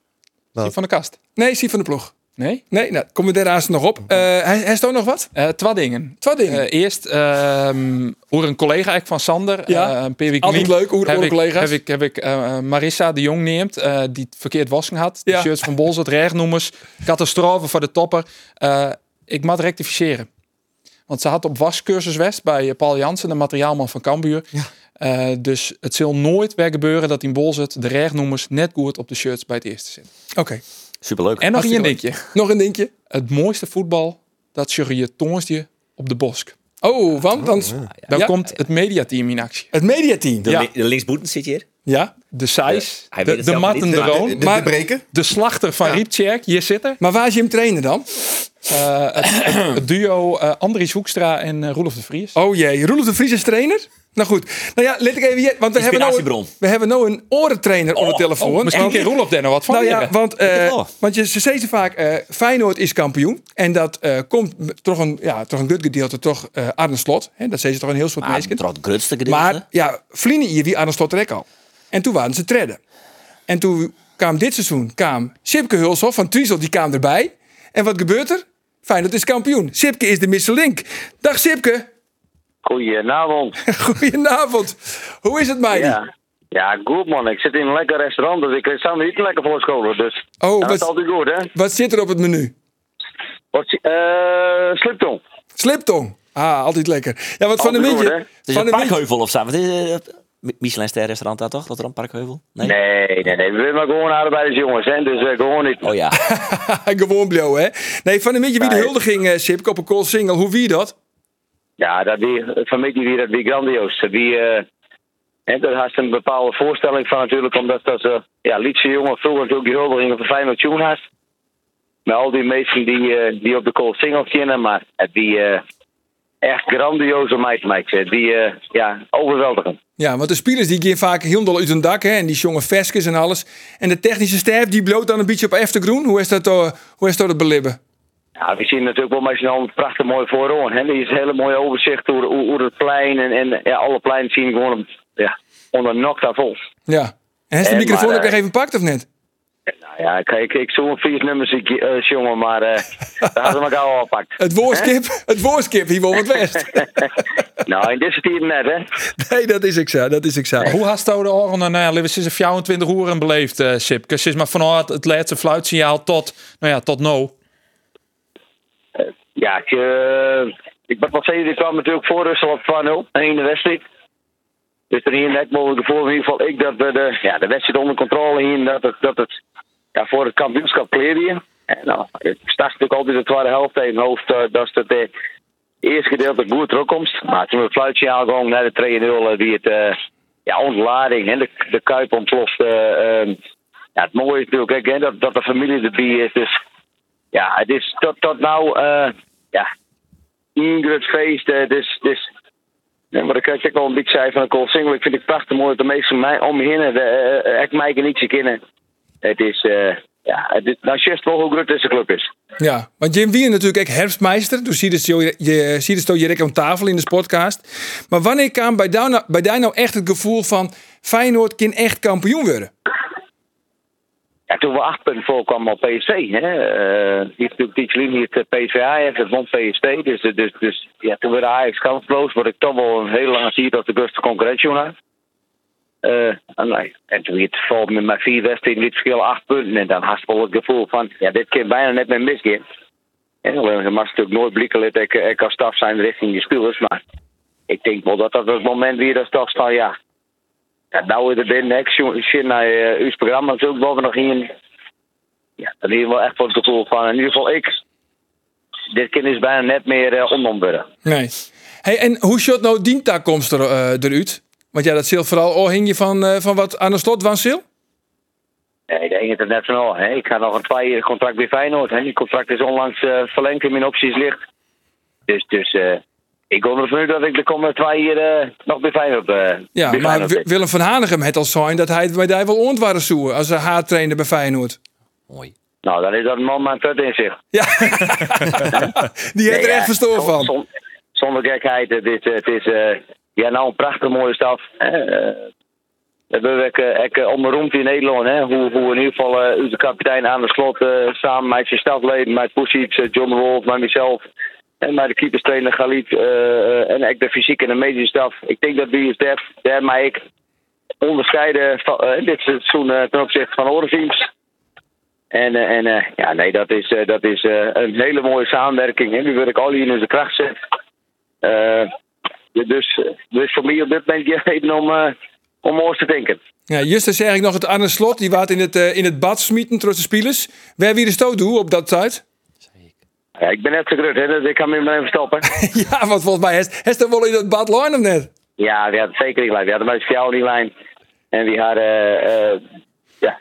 Van de kast. Nee, Siep van de Ploeg. Nee? Nee, nou, komen we daar nog op. Uh, hij, hij nog wat? Uh, twee dingen. Twee dingen. Uh, eerst, um, hoe een collega eigenlijk van Sander. Ja, een paar leuk, hoe een collega's. Heb ik, heb ik Marissa de Jong neemt, die het verkeerd wassen had. De ja. shirts van Bols, het rechtnoemers. Catastrofe voor de topper. ik moet rectificeren. Want ze had op wascursus West bij Paul Jansen, de materiaalman van Cambuur. Ja. Uh, dus het zal nooit weer gebeuren dat in Bolzet de rechtnoemers net goed op de shirts bij het eerste zitten. Oké. Okay. Superleuk. En nog een dingetje. *laughs* Nog een dingetje. Het mooiste voetbal, dat je je toonsje op de bosk. Oh, want dan, dan komt het mediateam in actie. Het mediateam? De, ja. de linksboeten zit hier. Ja. De Sijs, de, de, de Matten de Roon. De, de, de, breken. De slachter van ja. Rieptjerk, hier zitten. Maar waar is je hem trainen dan? Uh, het, het, het, duo uh, Andries Hoekstra en uh, Roelof de Vries. Oh jee, Roelof de Vries is trainer? Nou goed, nou ja, let ik even want we hebben nou een, we hebben nou een orentrainer oh, op de telefoon. Oh, misschien kan Roelof daar nog wat van Nou ja, want, uh, want je, ze zeggen vaak, uh, Feyenoord is kampioen. En dat uh, komt toch een, ja, toch een goed gedeelte, toch Arne Slot. Hè, dat zeggen ze toch een heel soort mensen. Toch het gedeelte. Maar ja, Vlienen hier wie Arne Slot trek al. En toen waren ze treden. En toen kwam dit seizoen, kwam Sipke Hulshoff van Triesel, die kwam erbij. En wat gebeurt er? Feyenoord is kampioen. Sipke is de Michelin. Dag Sipke. Goedenavond. *laughs* Goedenavond. Hoe is het, mij? Ja. ja, goed man. Ik zit in een lekker restaurant, dus ik zou me niet lekker voorscholen. Dus oh, dat is altijd goed, hè? Wat zit er op het menu? Wat, uh, sliptong. Sliptong. Ah, altijd lekker. Ja, wat van de beetje. Het is een parkheuvel of zo. Wat is het? Michelin ster restaurant daar toch? Dat er een parkheuvel? Nee, nee, nee. nee. We willen maar gewoon arbeidersjongens, hè. Dus uh, gewoon niet. Oh ja. *laughs* gewoon blauw, hè. Nee, van een beetje wie de huldiging, uh, Sipke, op een cool single. Hoe wie dat? Ja, dat van mij die, dat grandioos. Die, en daar had een bepaalde voorstelling van natuurlijk, omdat dat uh, ja, liedse jongen vroeger natuurlijk die huldigingen van Feyenoord Tune had. Met al die mensen die, uh, die op de call single kennen, maar die echt grandioze meid maakt. Die, ja, overweldigend. Ja, want de spelers die gaan vaak heel uit hun dak, hè, en die jongen veskes en alles. En de technische staf die bloot dan een beetje op Eftergroen. Hoe is dat, hoe is dat het belibben? Ja, we zien natuurlijk wel met z'n prachtig mooi vooraan. Hè? Die is een hele mooie overzicht over, over het plein. En, en ja, alle pleinen zien gewoon ja, onder nokta vol. Ja. En heeft de microfoon ook nog even pakt of niet? Nou ja, ik, ik, zoek vier nummers, uh, jongen, maar uh, *laughs* daar hadden ze elkaar al gepakt. Het woordskip, het woordskip hier het West. *laughs* nou, in deze tijd net, hè? Nee, dat is ik zo, dat is ik zo. Hoe hast je de oren, nou ja, we sinds 24 uur beleefd, uh, Sipke? Sinds maar vanuit het laatste fluitsignaal tot, nou ja, tot nu. Ja, ik, ik ben wel zeker, die kwam natuurlijk voor Russel op 2-0 in de wedstrijd. Dus er hier net mogelijk voor in ieder geval ik dat we de, ja, de wedstrijd onder controle hier dat het, dat het ja, voor het kampioenschap kleerde. En nou, het start natuurlijk altijd de tweede helft tegen hoofd uh, dat het uh, eerste gedeelte goed terugkomt. Maar toen het fluitje aangegaan naar de 2-0, die het ja, ontlading en de, de kuip ontploft. Uh, ja, het mooie is natuurlijk dat, dat de familie erbij is. Dus ja, het is tot, tot nou, ja, Ingrid feest. Uh, dus, dus, ja, maar ik ik wel een beetje zei van de Cold Single. Ik vind het prachtig mooi dat de meesten mij om me heen, uh, ik mij niet kennen. Het is, uh, ja, het is, nou, just wel hoe groot deze club is. Ja, want Jim Wien natuurlijk ook herfstmeister. Dus zie je, je, ziet het je aan tafel in de podcast. Maar wanneer kwam bij jou, nou, bij jou nou echt het gevoel van Feyenoord kan echt kampioen worden? Ja, toen we acht punten voorkwamen op PSV. Hè. Uh, hier natuurlijk iets hier het PSV Ajax, het won PSV. Dus, dus, dus ja, toen werd Ajax kansloos, word ik toch wel een hele lange tijd dat de grootste concurrentie. Uh, en, nee. en toen het valt met mijn vier wedstrijden dit verschil acht punten. En dan had je wel het gevoel van, ja, dit kan bijna net meer misgaan. En dan mag natuurlijk nooit blikken dat ik, ik als staf zijn richting je spelers. Maar ik denk wel dat dat het moment weer dat toch van, ja, ja, nou er binnen, ik naar uh, uw programma ook boven nog in. Ja, dan heb je wel echt wel het gevoel van, in ieder geval ik, dit kind is bijna net meer uh, onomburgen. Nee. Hey, en hoe shot nou dientakkomst er, uh, eruit? Want ja, dat zil vooral, oh, hing je van, uh, van wat aan de slot was, Sil? Nee, dat hing het er net van al. Hè. Ik ga nog een twee jaar contract bij Feyenoord. Hè. Die contract is onlangs uh, verlengd en mijn opties ligt. Dus, dus uh, ik hoop ervan dat ik de komende twee jaar uh, nog bij Feyenoord uh, Ja, bij maar Feyenoord Willem van Hanegem het al zijn dat hij bij daar wel ontwaren zoeken als een haattrainer bij Feyenoord. Mooi. Nou, dan is dat een man met een in zich. Ja, *laughs* die heeft er echt verstoor van. Zon, zonder gekheid, het is, het is uh, ja, nou een prachtig mooie staf. Uh, Dat hebben we ook, eh, ook eh, onberoemd in Nederland. Hè? Hoe, hoe in ieder geval eh, onze kapitein aan de slot eh, samen met zijn stafleden, met Poesiet, eh, John Wolf, met mezelf en met de keeperstrainer Galit eh, en ook de fysieke en de medische staf. Ik denk dat is daar, daar mij ik onderscheiden van, eh, dit seizoen ten opzichte van andere teams. En, en ja, nee, dat is, dat is een hele mooie samenwerking. Hè? Die wil ik al hier in zijn kracht zetten. Dus, dus voor mij op dit moment geen reden om, om oors te denken. Ja, Justus zeg ik nog het Arne Slot, die waard in het, in het bad smieten tussen de spelers. Waar wie de stoot doen op dat tijd? Ja, ik ben net gegrut, hè, dus ik kan me maar even stoppen. *laughs* ja, want volgens mij is is er wel in het bad line of net? ja, we hadden zeker die lijn. We hadden met jou die lijn. En die hadden eh, eh, ja,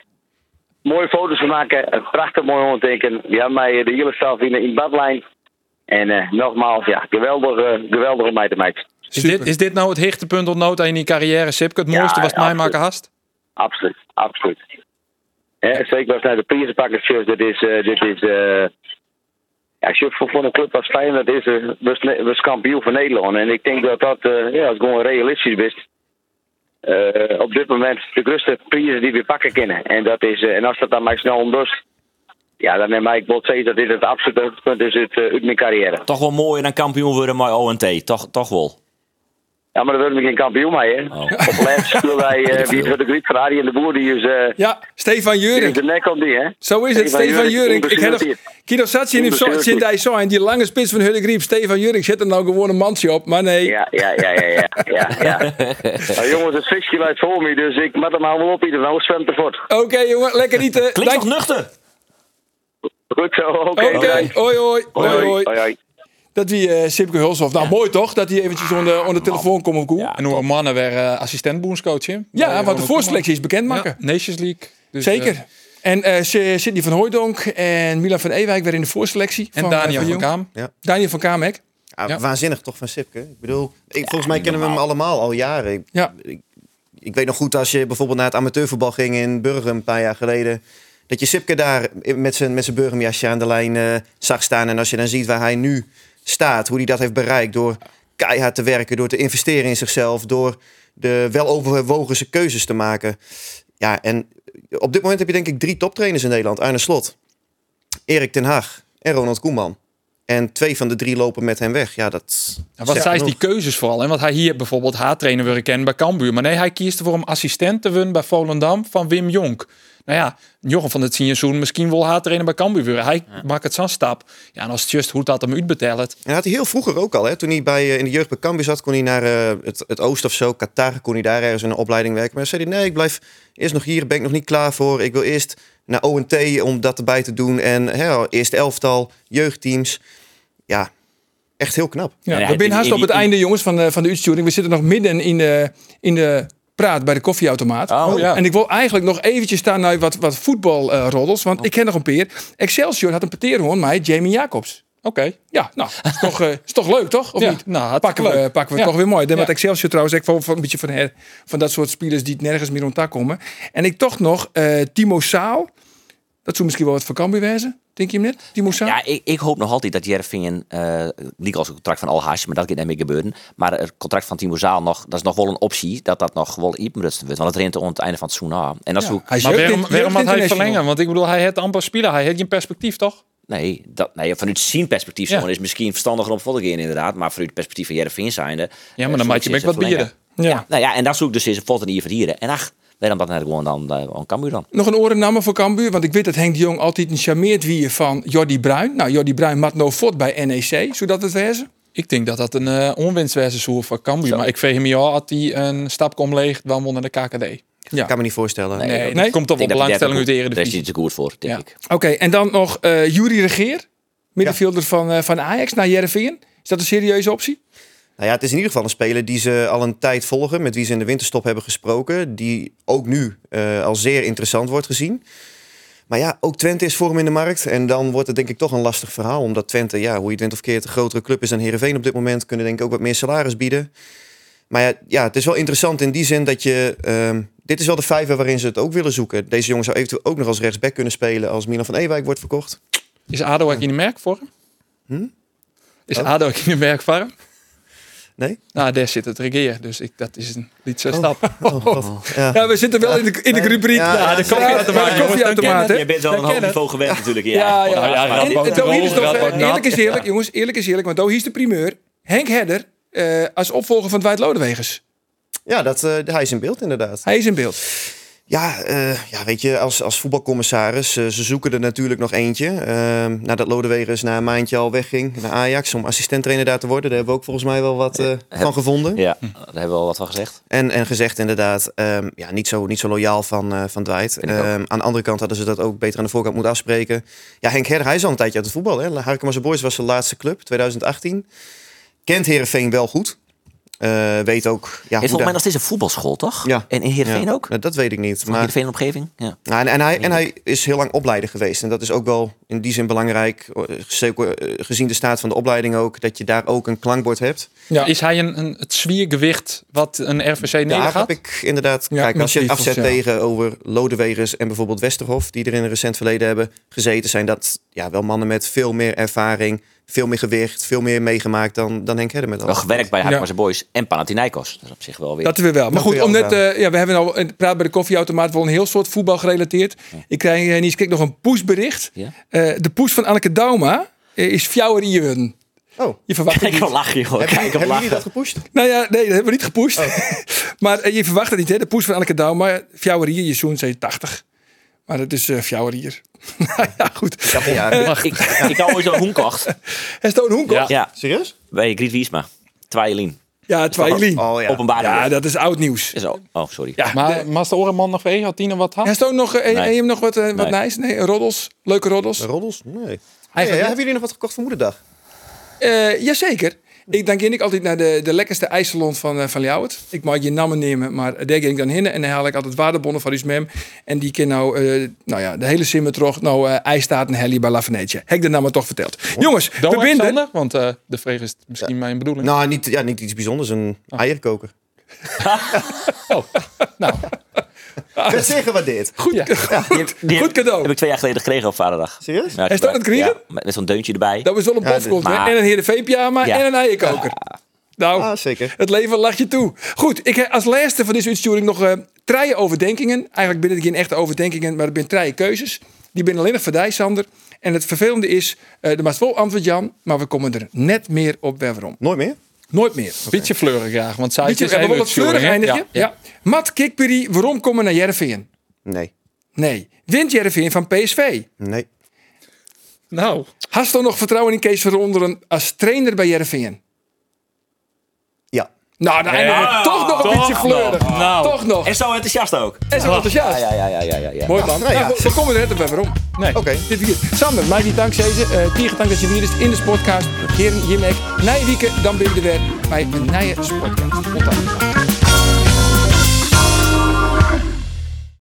mooie foto's gemaakt. Een prachtig mooi onderteken. Die hadden mij de hele staf in, in de badlijn. En eh, nogmaals, ja, geweldig, eh, geweldig om mij te maken. Is dit, is dit nou het hichtepunt ontnood in je carrière, Sipke? Het mooiste was mij maken hast? Absoluut, absoluut. Ja, zeker als naar de prijzenpakkertjes. Dit is, eh, dit is eh, als je voor, een club als Feyenoord is, was kampioen van Nederland. En ik denk dat dat, eh, ja, als gewoon realistisch is. eh, op dit moment de grootste prijzen die we pakken kunnen. En, dat is, eh, en als dat dan maar snel ontdust, ja, dan neem ik wel dat dit het absolute hoogtepunt is uit, uit mijn carrière. Toch wel mooier dan kampioen worden met ONT. Toch, toch wel. Ja, maar dan worden we geen kampioen mee, hè. Oh. Op laatst speelden wij, *laughs* eh, wie voor de griep van Arie en de Boer, die is... eh, Ja, Stefan die is Juring. de nek op die, hè. Zo is het, Stefan Juring. Ik heb Kido Satsi in hij zo en die lange spits van Hudde Griep, Stefan Juring, zit er nou gewoon een mansje op. Maar nee. Ja, ja, ja, ja, ja. ja, ja. *laughs* nou, jongens, het visje loopt voor me, dus ik met hem al wel op ieder geval. zwemt er voort. Oké jongen, lekker niet. eh, Klinkt nog nuchter? Goed zo, oké. Oké, hoi hoi. Hoi hoi. hoi, hoi. Dat wie eh Sipke Hulshoff. Nou, mooi toch? Dat hij eventjes onder, onder de telefoon komt op koe. En hoe een mannen weer uh, assistent boenscoach. Ja, eh, want de Ronald voorselectie is bekend maken. Ja, Nations League. Dus, Zeker. eh, En eh, S- Sidney van Hooijdonk en Milan van Ewijk weer in de voorselectie. en van, eh, Daniel van Jong. Kaam. Daniel van. Ja, Ja. Waanzinnig toch van Sipke. Ik bedoel, ik, volgens mij kennen we hem allemaal al jaren. Ik, Ja. ik, ik weet nog goed als je bijvoorbeeld naar het amateurvoetbal ging in Burgum een paar jaar geleden. Dat je Sipke daar met zijn, met zijn Burgumjasje aan de lijn eh, zag staan. En als je dan ziet waar hij nu staat, hoe hij dat heeft bereikt. Door keihard te werken, door te investeren in zichzelf. Door de weloverwogen keuzes te maken. Ja, en op dit moment heb je denk ik drie toptrainers in Nederland. Arne Slot, Erik ten Haag en Ronald Koeman. En twee van de drie lopen met hem weg. Ja, dat Ja, wat zijn die keuzes vooral? En want hij hier bijvoorbeeld haar trainer willen kennen bij Cambuur. Maar nee, hij kiest ervoor om assistent te worden bij Volendam van Wim Jonk. Nou ja, Jochem van het seizoen misschien wel haar trainer bij Cambuur. Hij maakt het zo'n stap. Ja, en als het just hoe dat hem uitbetelt. En had hij heel vroeger ook al. Hè? Toen hij bij, eh, in de jeugd bij Cambuur zat, kon hij naar eh, het, het oosten of zo. Qatar kon hij daar ergens in een opleiding werken. Maar dan zei hij, nee, ik blijf eerst nog hier. Ben ik nog niet klaar voor. Ik wil eerst naar ONT om dat erbij te doen. En hè, eerst elftal, jeugdteams. Ja, echt heel knap. Ja, Ja, we zijn haast op het in- einde, jongens, van de, van de uitsturing. We zitten nog midden in de, in de praat bij de koffieautomaat. Oh, ja. En ik wil eigenlijk nog eventjes staan naar wat, wat voetbalroddels. want ik ken nog een peer. Excelsior had een peteerhoorn, maar Jamie Jacobs. Oké. Ja, nou, *laughs* is toch, eh, is toch leuk, toch? Of Ja, niet? nou, pakken we, leuk. pakken we Ja. toch weer mooi. Dan Ja. Met Excelsior trouwens, ik van, van een beetje van, her, van dat soort spelers die nergens meer ontdek komen. En ik toch nog eh, Timo Saal. Dat zou misschien wel wat voor Cambuur wezen. Denk je hem net, Saal? Ja, ik, ik hoop nog altijd dat Jervingen, eh niet als een contract van Alhaas, maar dat gaat niet meer gebeuren. Maar het contract van Timo Zaal nog, dat is nog wel een optie, dat dat nog wel Iepenrutsen wordt. Want het rent aan het einde van het seizoen aan. En dat is Ja, ook, is Maar waarom, waarom had hij verlengen? Want ik bedoel, hij heeft amper spelen. Hij heeft geen perspectief, toch? nee, dat, nee, vanuit zijn perspectief Ja. is misschien verstandiger om vol te gaan inderdaad. Maar vanuit het perspectief van Jervingen zijnde. Ja, maar dan maak je bek wat bieden. Ja. Nou ja, en dat zoek ik dus in Volt en hier verdieren. En ach, waarom dat net gewoon dan uh, aan Cambuur dan? Nog een orennamen voor Cambuur, want ik weet dat Henk de Jong altijd een charmeerd wie van Jordi Bruin. Nou, Jordi Bruin mat no fort bij NEC, zodat het wezen. Ik denk dat dat een uh, onwinstwijze is voor Cambuur. Maar ik veeg hem ja had hij een stap omleeg dan won naar de KKD. Ja. Kan me niet voorstellen. Nee, Nee? dat komt toch wel belangstelling uit de Daar is Eredivisie. te goed voor, denk Ja. ik. Oké, en dan nog eh Jury Regeer, middenvelder van, eh, van Ajax naar Jereveen. Is dat een serieuze optie? Nou ja, het is in ieder geval een speler die ze al een tijd volgen. Met wie ze in de winterstop hebben gesproken. Die ook nu eh, al zeer interessant wordt gezien. Maar ja, ook Twente is voor hem in de markt. En dan wordt het denk ik toch een lastig verhaal. Omdat Twente, ja, hoe je het wint of keert, een grotere club is dan Heerenveen op dit moment. Kunnen denk ik ook wat meer salaris bieden. Maar ja, ja het is wel interessant in die zin dat je... ehm, dit is wel de vijver waarin ze het ook willen zoeken. Deze jongen zou eventueel ook nog als rechtsback kunnen spelen... als Milan van Ewijk wordt verkocht. Is ADO ook in de merk voor hem? Hm? Is Oh. ADO ook in de merk voor hem? Nee? Nou, daar zit het regeer. Dus ik, dat is een lietse stap. *laughs* Ja. Ja, we zitten wel in de, in de rubriek. Ja, Ja, ja, de zeker. koffieautomaat. de koffieautomaat? Je bent wel een niveau gewend natuurlijk. Ja, Ja, eerlijk is eerlijk, jongens, eerlijk is eerlijk, want oh, hier is de primeur. Henk Hedder eh, als opvolger van Dwight Lodewegers. Ja, dat, eh, hij is in beeld inderdaad. Hij is in beeld. Ja, eh, ja weet je, als, als voetbalcommissaris, eh, ze zoeken er natuurlijk nog eentje. Ehm, nadat Lodewegers na een maandje al wegging naar Ajax om assistenttrainer daar te worden. Daar hebben we ook volgens mij wel wat eh, van gevonden. Ja, daar hebben we al wat van gezegd. En, en gezegd inderdaad, ehm, ja, niet, zo, niet zo loyaal van, van Dwight. Ehm, aan de andere kant hadden ze dat ook beter aan de voorkant moeten afspreken. Ja, Henk Herder, hij is al een tijdje uit het voetbal. Harkema's Boys was zijn laatste club, 2018. Kent Herenveen wel goed. Eh, weet ook... Ja, hoe volgens mij nog steeds een voetbalschool, toch? Ja. En in Heerenveen Ja, ook? nou, dat weet ik niet. Maar Maar, Heerenveen een omgeving? Ja. nou, en, en, hij, en hij is heel lang opleider geweest. En dat is ook wel in die zin belangrijk. eh, zeker, eh, Gezien de staat van de opleiding ook. Dat je daar ook een klankbord hebt. Ja. Is hij een, een, het zwiergewicht wat een RVC Daar neder heb ik inderdaad... Ja, kijk, als je het afzet Wiegels, ja. tegenover Lodewegers en bijvoorbeeld Westerhof... die er in een recent verleden hebben gezeten... zijn dat ja, wel mannen met veel meer ervaring... veel meer gewicht, veel meer meegemaakt dan, dan Henk Hedder met Wel gewerkt bij Ja. Harkema's Boys en Panathinaikos. Dat is op zich wel weer... Dat weer wel. Maar Dat goed, om net, eh, ja, we hebben al eh, praat bij de koffieautomaat wel een heel soort voetbal gerelateerd. Ik krijg Nies, kijk nog een poesbericht. Ja? Eh, de poes van Anneke Dauma eh, is fjouwer in je Oh, Je verwacht Kijk niet. hem lachen, joh. Kijk hebben jullie lachen. dat gepusht? Nou ja, nee, dat hebben we niet gepusht. *laughs* maar eh, je verwacht het niet, hè? De poes van Anneke Dauma, fjouwerier, je zoon zei 80. Maar het is eh fjouwerier. nou *laughs* ja, goed. Ja, Ik, ik hou ooit zo'n hoenkocht. *laughs* Hij staat een hoenkocht. Ja. Ja, Ja, serieus? bij Griet Wiesma. Twailien. ja Twailien. Oh ja. Openbaar. Ja, dat is oud nieuws. Is al- Oh, sorry. Ja, Maar Master Orenman nog even, had die nog wat had? Hij staat nog, eh, Nee. en je hebt nog wat, eh, wat Nee. nice? Nee, roddels. Leuke roddels. Roddels? Nee. Ja, ja, Eigenlijk hebben jullie nog wat gekocht voor moederdag? Eh, jazeker. Ik dan ging ik altijd naar de, de lekkerste ijssalon van, uh, van Ljouwert. Ik mag je namen nemen, maar daar ging ik dan heen. En dan haal ik altijd waardebonnen van mem. En die kan nou, eh, nou ja, de hele simmer terug. Nou, eh ijstaat en helly bij La Venetia. Heb ik de namen toch verteld. Jongens, we binden. Want eh, de vrees is misschien mijn bedoeling. Nou, niet, ja, niet iets bijzonders. Een eierkoker. *laughs* Oh, nou, *laughs* Dat is zeer gewaardeerd. Goed, Die heb- die goed cadeau. Heb ik twee jaar geleden gekregen op vaderdag. Serieus? Ja, ik- Is dat het? Ja, met, met zo'n deuntje erbij. Dat was wel een Ja, bofkont. maar- En een Heerenveen pyjama Ja. en een eierkoker. Nou, Ah, zeker. het leven lacht je toe. Goed, ik heb als laatste van deze uitsturing nog eh drie overdenkingen. Eigenlijk binnen het geen echte overdenkingen, maar het zijn drie keuzes. Die binnen alleen nog Sander. En het vervelende is, eh er was wel antwoord Jan, maar we komen er net meer op waarom. Nooit meer? Nooit meer. beetje fleurig graag, want zij is we wel even het fleurig eindigen. Ja. Matt Kikperi, waarom komen we naar Jereveen? Nee. Nee. Wint Jereveen van PSV? Nee. Nou, Hast nog vertrouwen in Kees Veronderen als trainer bij Jereveen? Nou, dan eindigen we toch nog een beetje fleurig. Nou. Toch nog. En zo enthousiast ook. En zo enthousiast. Ja, ja, ja, ja, ja. ja. Mooi man. Nou ja. Nou, we, we komen er net op bij waarom. nee. Oké. Dit. Sander, mij die dank deze. Uh, Tier dank dat je weer is in de Sportcast. Heren, hiermee. Nijwieken, dan ben je er weer bij een nieuwe Sportcast. Tot dan.